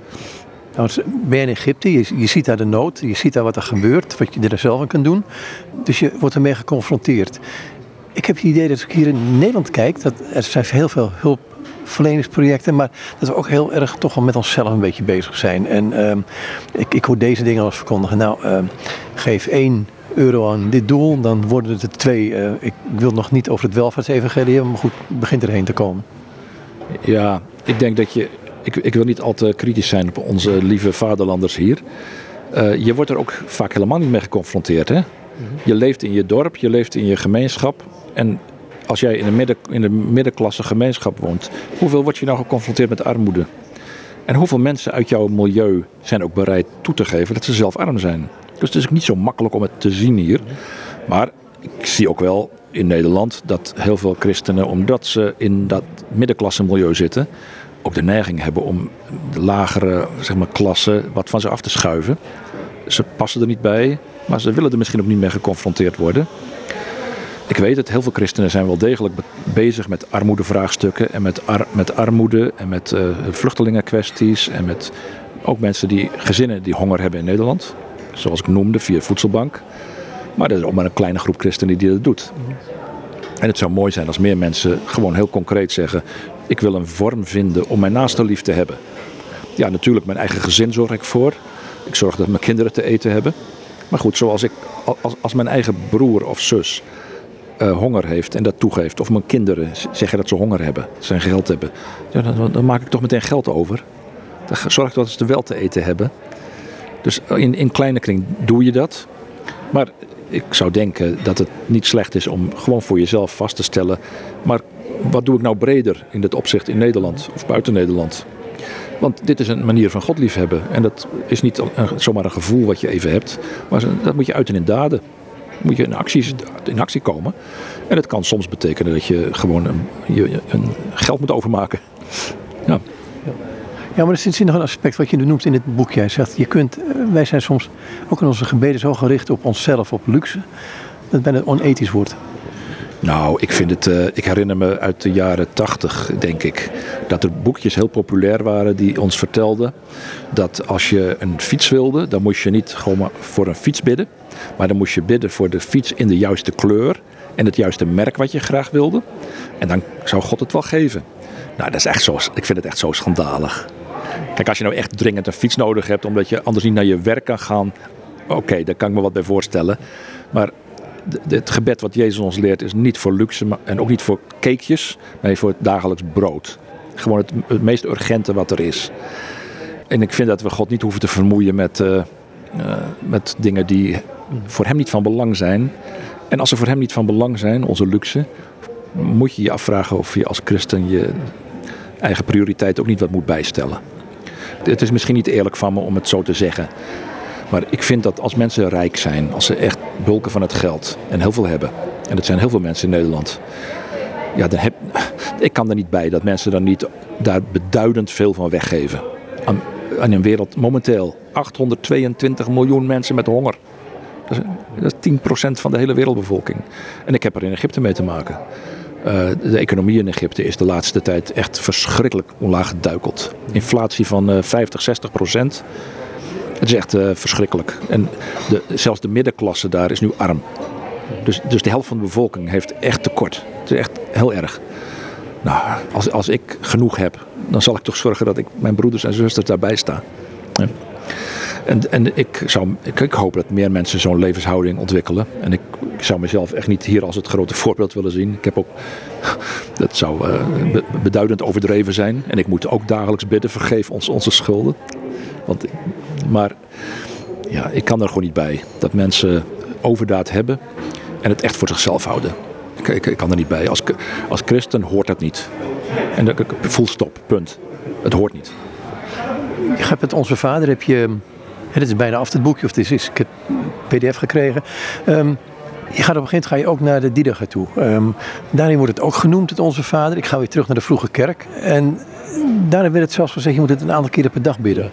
Nou, ben in Egypte, je, ziet daar de nood, je ziet daar wat er gebeurt, wat je er zelf aan kunt doen. Dus je wordt ermee geconfronteerd. Ik heb het idee dat ik hier in Nederland kijk, dat er zijn heel veel hulpverleningsprojecten, maar dat we ook heel erg toch wel met onszelf een beetje bezig zijn. En uh, ik, ik hoor deze dingen als verkondigen. Nou, uh, geef één euro aan dit doel, dan worden het er twee. Uh, ik wil nog niet over het welvaartsevangelie maar goed, het begint erheen te komen. Ja, ik denk dat je. Ik, ik wil niet al te kritisch zijn op onze lieve vaderlanders hier. Uh, je wordt er ook vaak helemaal niet mee geconfronteerd. Hè? Je leeft in je dorp, je leeft in je gemeenschap. En als jij in de, midden, in de middenklasse gemeenschap woont, hoeveel word je nou geconfronteerd met armoede? En hoeveel mensen uit jouw milieu zijn ook bereid toe te geven dat ze zelf arm zijn? Dus het is niet zo makkelijk om het te zien hier. Maar ik zie ook wel in Nederland dat heel veel christenen, omdat ze in dat middenklasse milieu zitten, ook de neiging hebben om de lagere zeg maar, klasse wat van ze af te schuiven. Ze passen er niet bij, maar ze willen er misschien ook niet mee geconfronteerd worden. Ik weet het, heel veel christenen zijn wel degelijk bezig met armoedevraagstukken en met, met armoede en met uh, vluchtelingenkwesties en met ook mensen die gezinnen die honger hebben in Nederland zoals ik noemde, via voedselbank. Maar er is ook maar een kleine groep christenen die dat doet. En het zou mooi zijn als meer mensen gewoon heel concreet zeggen: Ik wil een vorm vinden om mijn naaste lief te hebben. Ja, natuurlijk, mijn eigen gezin zorg ik voor. Ik zorg dat mijn kinderen te eten hebben. Maar goed, zoals ik, als, als mijn eigen broer of zus uh, honger heeft en dat toegeeft, of mijn kinderen zeggen dat ze honger hebben, dat ze geld hebben, ja, dan, dan, maak ik toch meteen geld over. Dan zorg ik dat ze wel te eten hebben. Dus in, in kleine kring doe je dat. Maar ik zou denken dat het niet slecht is om gewoon voor jezelf vast te stellen. Maar wat doe ik nou breder in dit opzicht in Nederland of buiten Nederland? Want dit is een manier van God liefhebben. En dat is niet zomaar een gevoel wat je even hebt. Maar dat moet je uiten in daden. Moet je in, in actie komen. En het kan soms betekenen dat je gewoon een, je, een geld moet overmaken. Ja. Ja, maar er zit nog een aspect wat je noemt in het boek. Jij zegt, je kunt, eh, wij zijn soms ook in onze gebeden zo gericht op onszelf, op luxe, dat het bijna onethisch wordt. Nou, ik vind het. Uh, ik herinner me uit de jaren tachtig, denk ik, dat er boekjes heel populair waren die ons vertelden dat als je een fiets wilde, dan moest je niet gewoon maar voor een fiets bidden, maar dan moest je bidden voor de fiets in de juiste kleur en het juiste merk wat je graag wilde. En dan zou God het wel geven. Nou, dat is echt zo. Ik vind het echt zo schandalig. Kijk, als je nou echt dringend een fiets nodig hebt omdat je anders niet naar je werk kan gaan, oké, daar kan ik me wat bij voorstellen. Maar het gebed wat Jezus ons leert is niet voor luxe en ook niet voor cakejes, maar voor het dagelijks brood. Gewoon het, meest urgente wat er is. En ik vind dat we God niet hoeven te vermoeien met, uh, met dingen die voor hem niet van belang zijn. En als ze voor hem niet van belang zijn, onze luxe, moet je je afvragen of je als christen je eigen prioriteit ook niet wat moet bijstellen. Het is misschien niet eerlijk van me om het zo te zeggen. Maar ik vind dat als mensen rijk zijn, als ze echt bulken van het geld en heel veel hebben, en dat zijn heel veel mensen in Nederland, ja, dan heb, ik kan er niet bij dat mensen dan niet daar beduidend veel van weggeven. Aan, aan een wereld momenteel 822 miljoen mensen met honger. Dat is, dat is 10% van de hele wereldbevolking. En ik heb er in Egypte mee te maken. Uh, de economie in Egypte is de laatste tijd echt verschrikkelijk omlaag geduikeld. Inflatie van uh, 50, 60 procent. Het is echt uh, verschrikkelijk. En de, zelfs de middenklasse daar is nu arm. Dus, dus de helft van de bevolking heeft echt tekort. Het is echt heel erg. Nou, als, als ik genoeg heb, dan zal ik toch zorgen dat ik mijn broeders en zusters daarbij sta. Ja. En, en ik, zou, ik, hoop dat meer mensen zo'n levenshouding ontwikkelen. En ik, zou mezelf echt niet hier als het grote voorbeeld willen zien. Ik heb ook, <laughs> dat zou uh, beduidend overdreven zijn. En ik moet ook dagelijks bidden, vergeef ons onze schulden. Want, maar ja, ik kan er gewoon niet bij dat mensen overdaad hebben en het echt voor zichzelf houden. Ik, ik, kan er niet bij. Als, als christen hoort dat niet. En de, full stop, punt. Het hoort niet. Je hebt met Onze Vader, heb je, het is bijna af het boekje, of het is, ik heb pdf gekregen. Um, je gaat op een gegeven moment ga je ook naar de Diediger toe. Um, daarin wordt het ook genoemd, het Onze Vader. Ik ga weer terug naar de vroege kerk. En daarin werd het zelfs gezegd, je moet het een aantal keren per dag bidden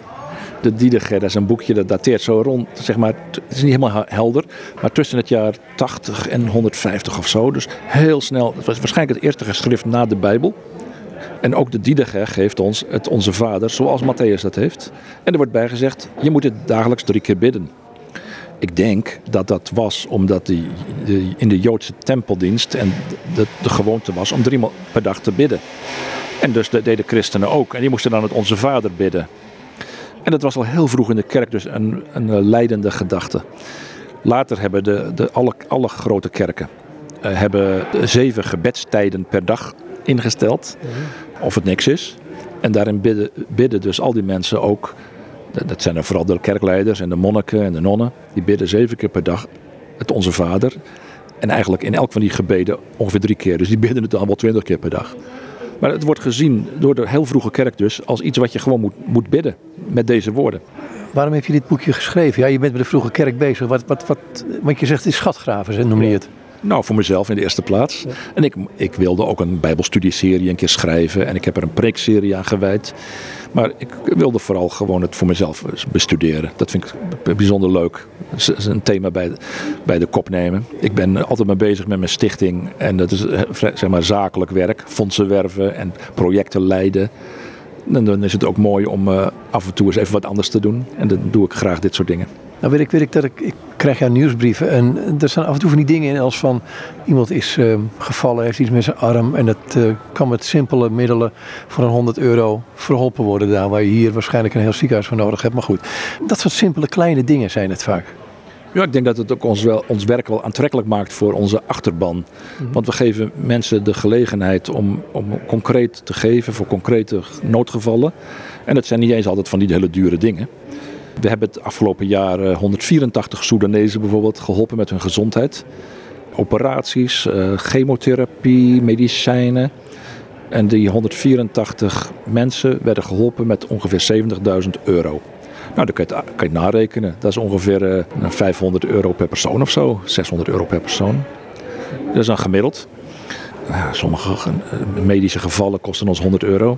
de Diediger, dat is een boekje dat dateert zo rond, zeg maar, het is niet helemaal helder, maar tussen het jaar 80 en 150 of zo. Dus heel snel, het was waarschijnlijk het eerste geschrift na de Bijbel. En ook de Diediger geeft ons het Onze Vader, zoals Matthäus dat heeft. En er wordt bijgezegd, je moet het dagelijks drie keer bidden. Ik denk dat dat was omdat die, in de Joodse tempeldienst en de, de gewoonte was om drie maal per dag te bidden. En dus dat deden christenen ook. En die moesten dan het Onze Vader bidden. En dat was al heel vroeg in de kerk dus een, een eh, leidende gedachte. Later hebben de, de, alle, alle grote kerken uh, hebben zeven gebedstijden per dag ingesteld. Of het niks is. En daarin bidden, bidden dus al die mensen ook. Dat zijn er vooral de kerkleiders en de monniken en de nonnen. Die bidden zeven keer per dag het Onze Vader. En eigenlijk in elk van die gebeden ongeveer drie keer. Dus die bidden het allemaal twintig keer per dag. Maar het wordt gezien door de heel vroege kerk dus als iets wat je gewoon moet, moet bidden met deze woorden. Waarom heb je dit boekje geschreven? Ja, je bent met de vroege kerk bezig. Wat, wat, wat, want je zegt het is schatgraven, noem je het. Nou, voor mezelf in de eerste plaats. En ik, ik wilde ook een bijbelstudieserie een keer schrijven. En ik heb er een preekserie aan gewijd. Maar ik wilde vooral gewoon het voor mezelf bestuderen. Dat vind ik bijzonder leuk. Een thema bij, bij de kop nemen. Ik ben altijd mee bezig met mijn stichting. En dat is eh, zeg maar zakelijk werk. Fondsen werven en projecten leiden. En dan is het ook mooi om uh, af en toe eens even wat anders te doen. En dan doe ik graag dit soort dingen. Nou weet ik, weet ik dat ik, ik krijg jouw nieuwsbrieven en er staan af en toe van die dingen in als van iemand is uh, gevallen, heeft iets met zijn arm en dat uh, kan met simpele middelen voor een 100 euro verholpen worden daar waar je hier waarschijnlijk een heel ziekenhuis voor nodig hebt. Maar goed, dat soort simpele kleine dingen zijn het vaak. Ja, ik denk dat het ook ons, wel, ons werk wel aantrekkelijk maakt voor onze achterban. Mhm. Want we geven mensen de gelegenheid om, om concreet te geven voor concrete noodgevallen. En dat zijn niet eens altijd van die hele dure dingen. We hebben het afgelopen jaar 184 Soedanezen bijvoorbeeld geholpen met hun gezondheid. Operaties, uh, chemotherapie, medicijnen. En die 184 mensen werden geholpen met ongeveer 70.000 euro. Nou, dan kan je, kan je narekenen. Dat is ongeveer uh, 500 euro per persoon of zo. 600 euro per persoon. Dat is dan gemiddeld. sommige eh, medische gevallen kosten ons 100 euro.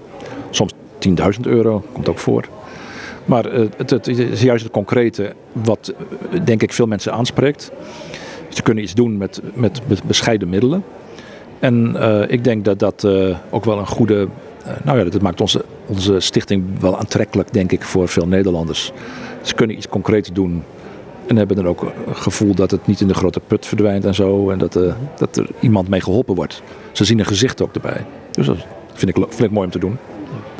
Soms 10.000 euro, komt ook voor. Maar uh, het, het, is juist het concrete wat uh, denk ik veel mensen aanspreekt. Ze kunnen iets doen met, met, bescheiden middelen. En uh, ik denk dat dat ook wel een goede. nou ja, dat maakt onze, onze stichting wel aantrekkelijk, denk ik, voor veel Nederlanders. Ze kunnen iets concreets doen. En hebben dan ook een gevoel dat het niet in de grote put verdwijnt en zo. En dat, dat er iemand mee geholpen wordt. Ze zien een gezicht ook erbij. Dus dat vind ik, vind ik mooi om te doen.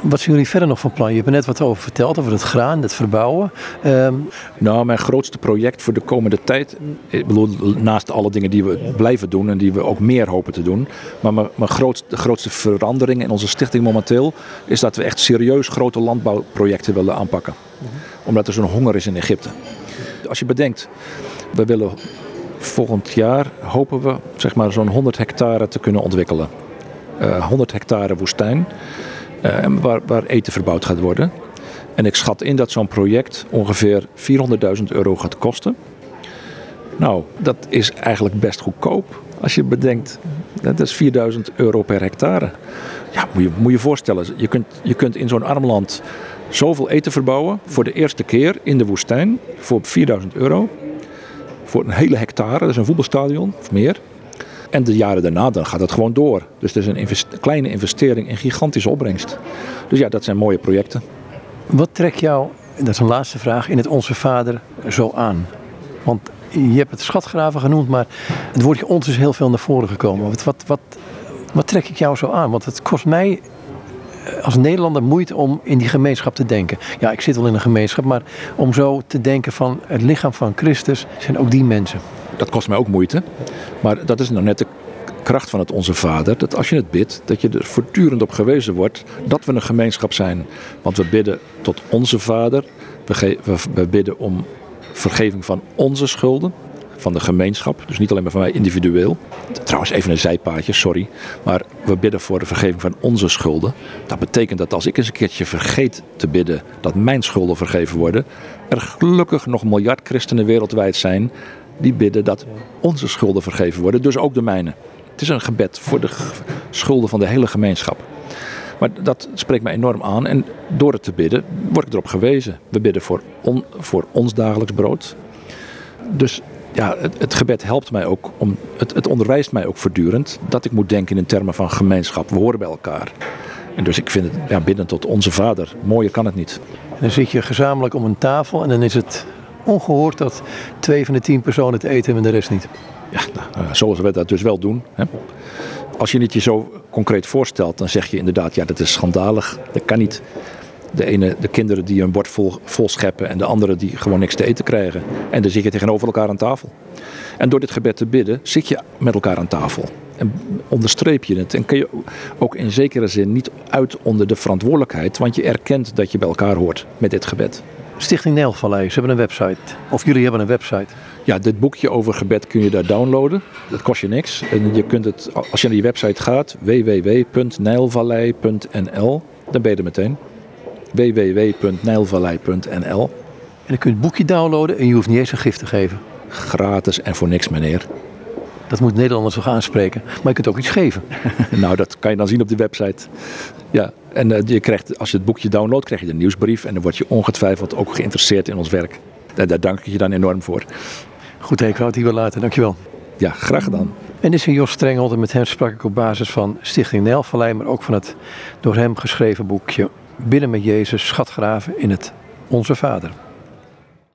Wat zijn jullie verder nog van plan? Je hebt er net wat over verteld, over het graan, het verbouwen. Um... Nou, mijn grootste project voor de komende tijd, ik bedoel, naast alle dingen die we blijven doen en die we ook meer hopen te doen, maar mijn, mijn grootste, grootste verandering in onze stichting momenteel is dat we echt serieus grote landbouwprojecten willen aanpakken. Omdat er zo'n honger is in Egypte. Als je bedenkt, we willen volgend jaar, hopen we, zeg maar zo'n 100 hectare te kunnen ontwikkelen. Uh, 100 hectare woestijn, waar, waar eten verbouwd gaat worden. En ik schat in dat zo'n project ongeveer 400.000 euro gaat kosten. Nou, dat is eigenlijk best goedkoop als je bedenkt. Dat is 4000 euro per hectare. Ja, moet je moet je voorstellen. Je kunt, je kunt in zo'n arm land zoveel eten verbouwen voor de eerste keer in de woestijn voor 4000 euro. Voor een hele hectare, dat is een voetbalstadion of meer. En de jaren daarna dan gaat het gewoon door. Dus het is een kleine investering in gigantische opbrengst. Dus ja, dat zijn mooie projecten. Wat trekt jou, dat is een laatste vraag, in het Onze Vader zo aan? Want je hebt het schatgraven genoemd, maar het woordje ons is heel veel naar voren gekomen. Wat, wat, wat, wat trek ik jou zo aan? Want het kost mij eh, als Nederlander moeite om in die gemeenschap te denken. Ja, ik zit wel in een gemeenschap, maar om zo te denken van het lichaam van Christus zijn ook die mensen. Dat kost mij ook moeite. Maar dat is nou net de kracht van het Onze Vader. Dat als je het bidt, dat je er voortdurend op gewezen wordt dat we een gemeenschap zijn. Want we bidden tot Onze Vader. We, we, bidden om vergeving van onze schulden, van de gemeenschap. Dus niet alleen maar van mij individueel. Trouwens, even een zijpaadje, sorry. Maar we bidden voor de vergeving van onze schulden. Dat betekent dat als ik eens een keertje vergeet te bidden dat mijn schulden vergeven worden, er gelukkig nog miljard christenen wereldwijd zijn die bidden dat onze schulden vergeven worden, dus ook de mijne. Het is een gebed voor de schulden van de hele gemeenschap. Maar dat spreekt mij enorm aan. En door het te bidden word ik erop gewezen. We bidden voor, voor ons dagelijks brood. Dus ja, het, gebed helpt mij ook. Om, het, het onderwijst mij ook voortdurend dat ik moet denken in termen van gemeenschap. We horen bij elkaar. En dus ik vind het ja, bidden tot onze Vader. Mooier kan het niet. dan zit je gezamenlijk om een tafel en dan is het ongehoord dat twee van de tien personen het eten en de rest niet. Ja, nou, zoals we dat dus wel doen. Hè als je het je zo concreet voorstelt, dan zeg je inderdaad, ja, dat is schandalig. Dat kan niet. De ene, de kinderen die een bord vol, vol scheppen en de andere die gewoon niks te eten krijgen. En dan zit je tegenover elkaar aan tafel. En door dit gebed te bidden, zit je met elkaar aan tafel. En onderstreep je het. En kun je ook in zekere zin niet uit onder de verantwoordelijkheid, want je erkent dat je bij elkaar hoort met dit gebed. Stichting Nijlvallei, ze hebben een website. Of jullie hebben een website. Ja, dit boekje over gebed kun je daar downloaden. Dat kost je niks. En je kunt het, als je naar die website gaat, www.nijlvallei.nl, dan ben je er meteen. www.nijlvallei.nl. En dan kun je het boekje downloaden en je hoeft niet eens een gift te geven. Gratis en voor niks, meneer. Dat moet Nederlanders toch aanspreken. Maar je kunt ook iets geven. <laughs> nou, dat kan je dan zien op die website. Ja, en uh, je krijgt, als je het boekje downloadt, krijg je een nieuwsbrief. En dan word je ongetwijfeld ook geïnteresseerd in ons werk. En daar dank ik je dan enorm voor. Goed, ik wou het hier wel laten. Dankjewel. Ja, graag gedaan. En dit is Jos Strengel en met hem sprak ik op basis van Stichting Nijlvallei, maar ook van het door hem geschreven boekje Binnen met Jezus, schatgraven in het Onze Vader.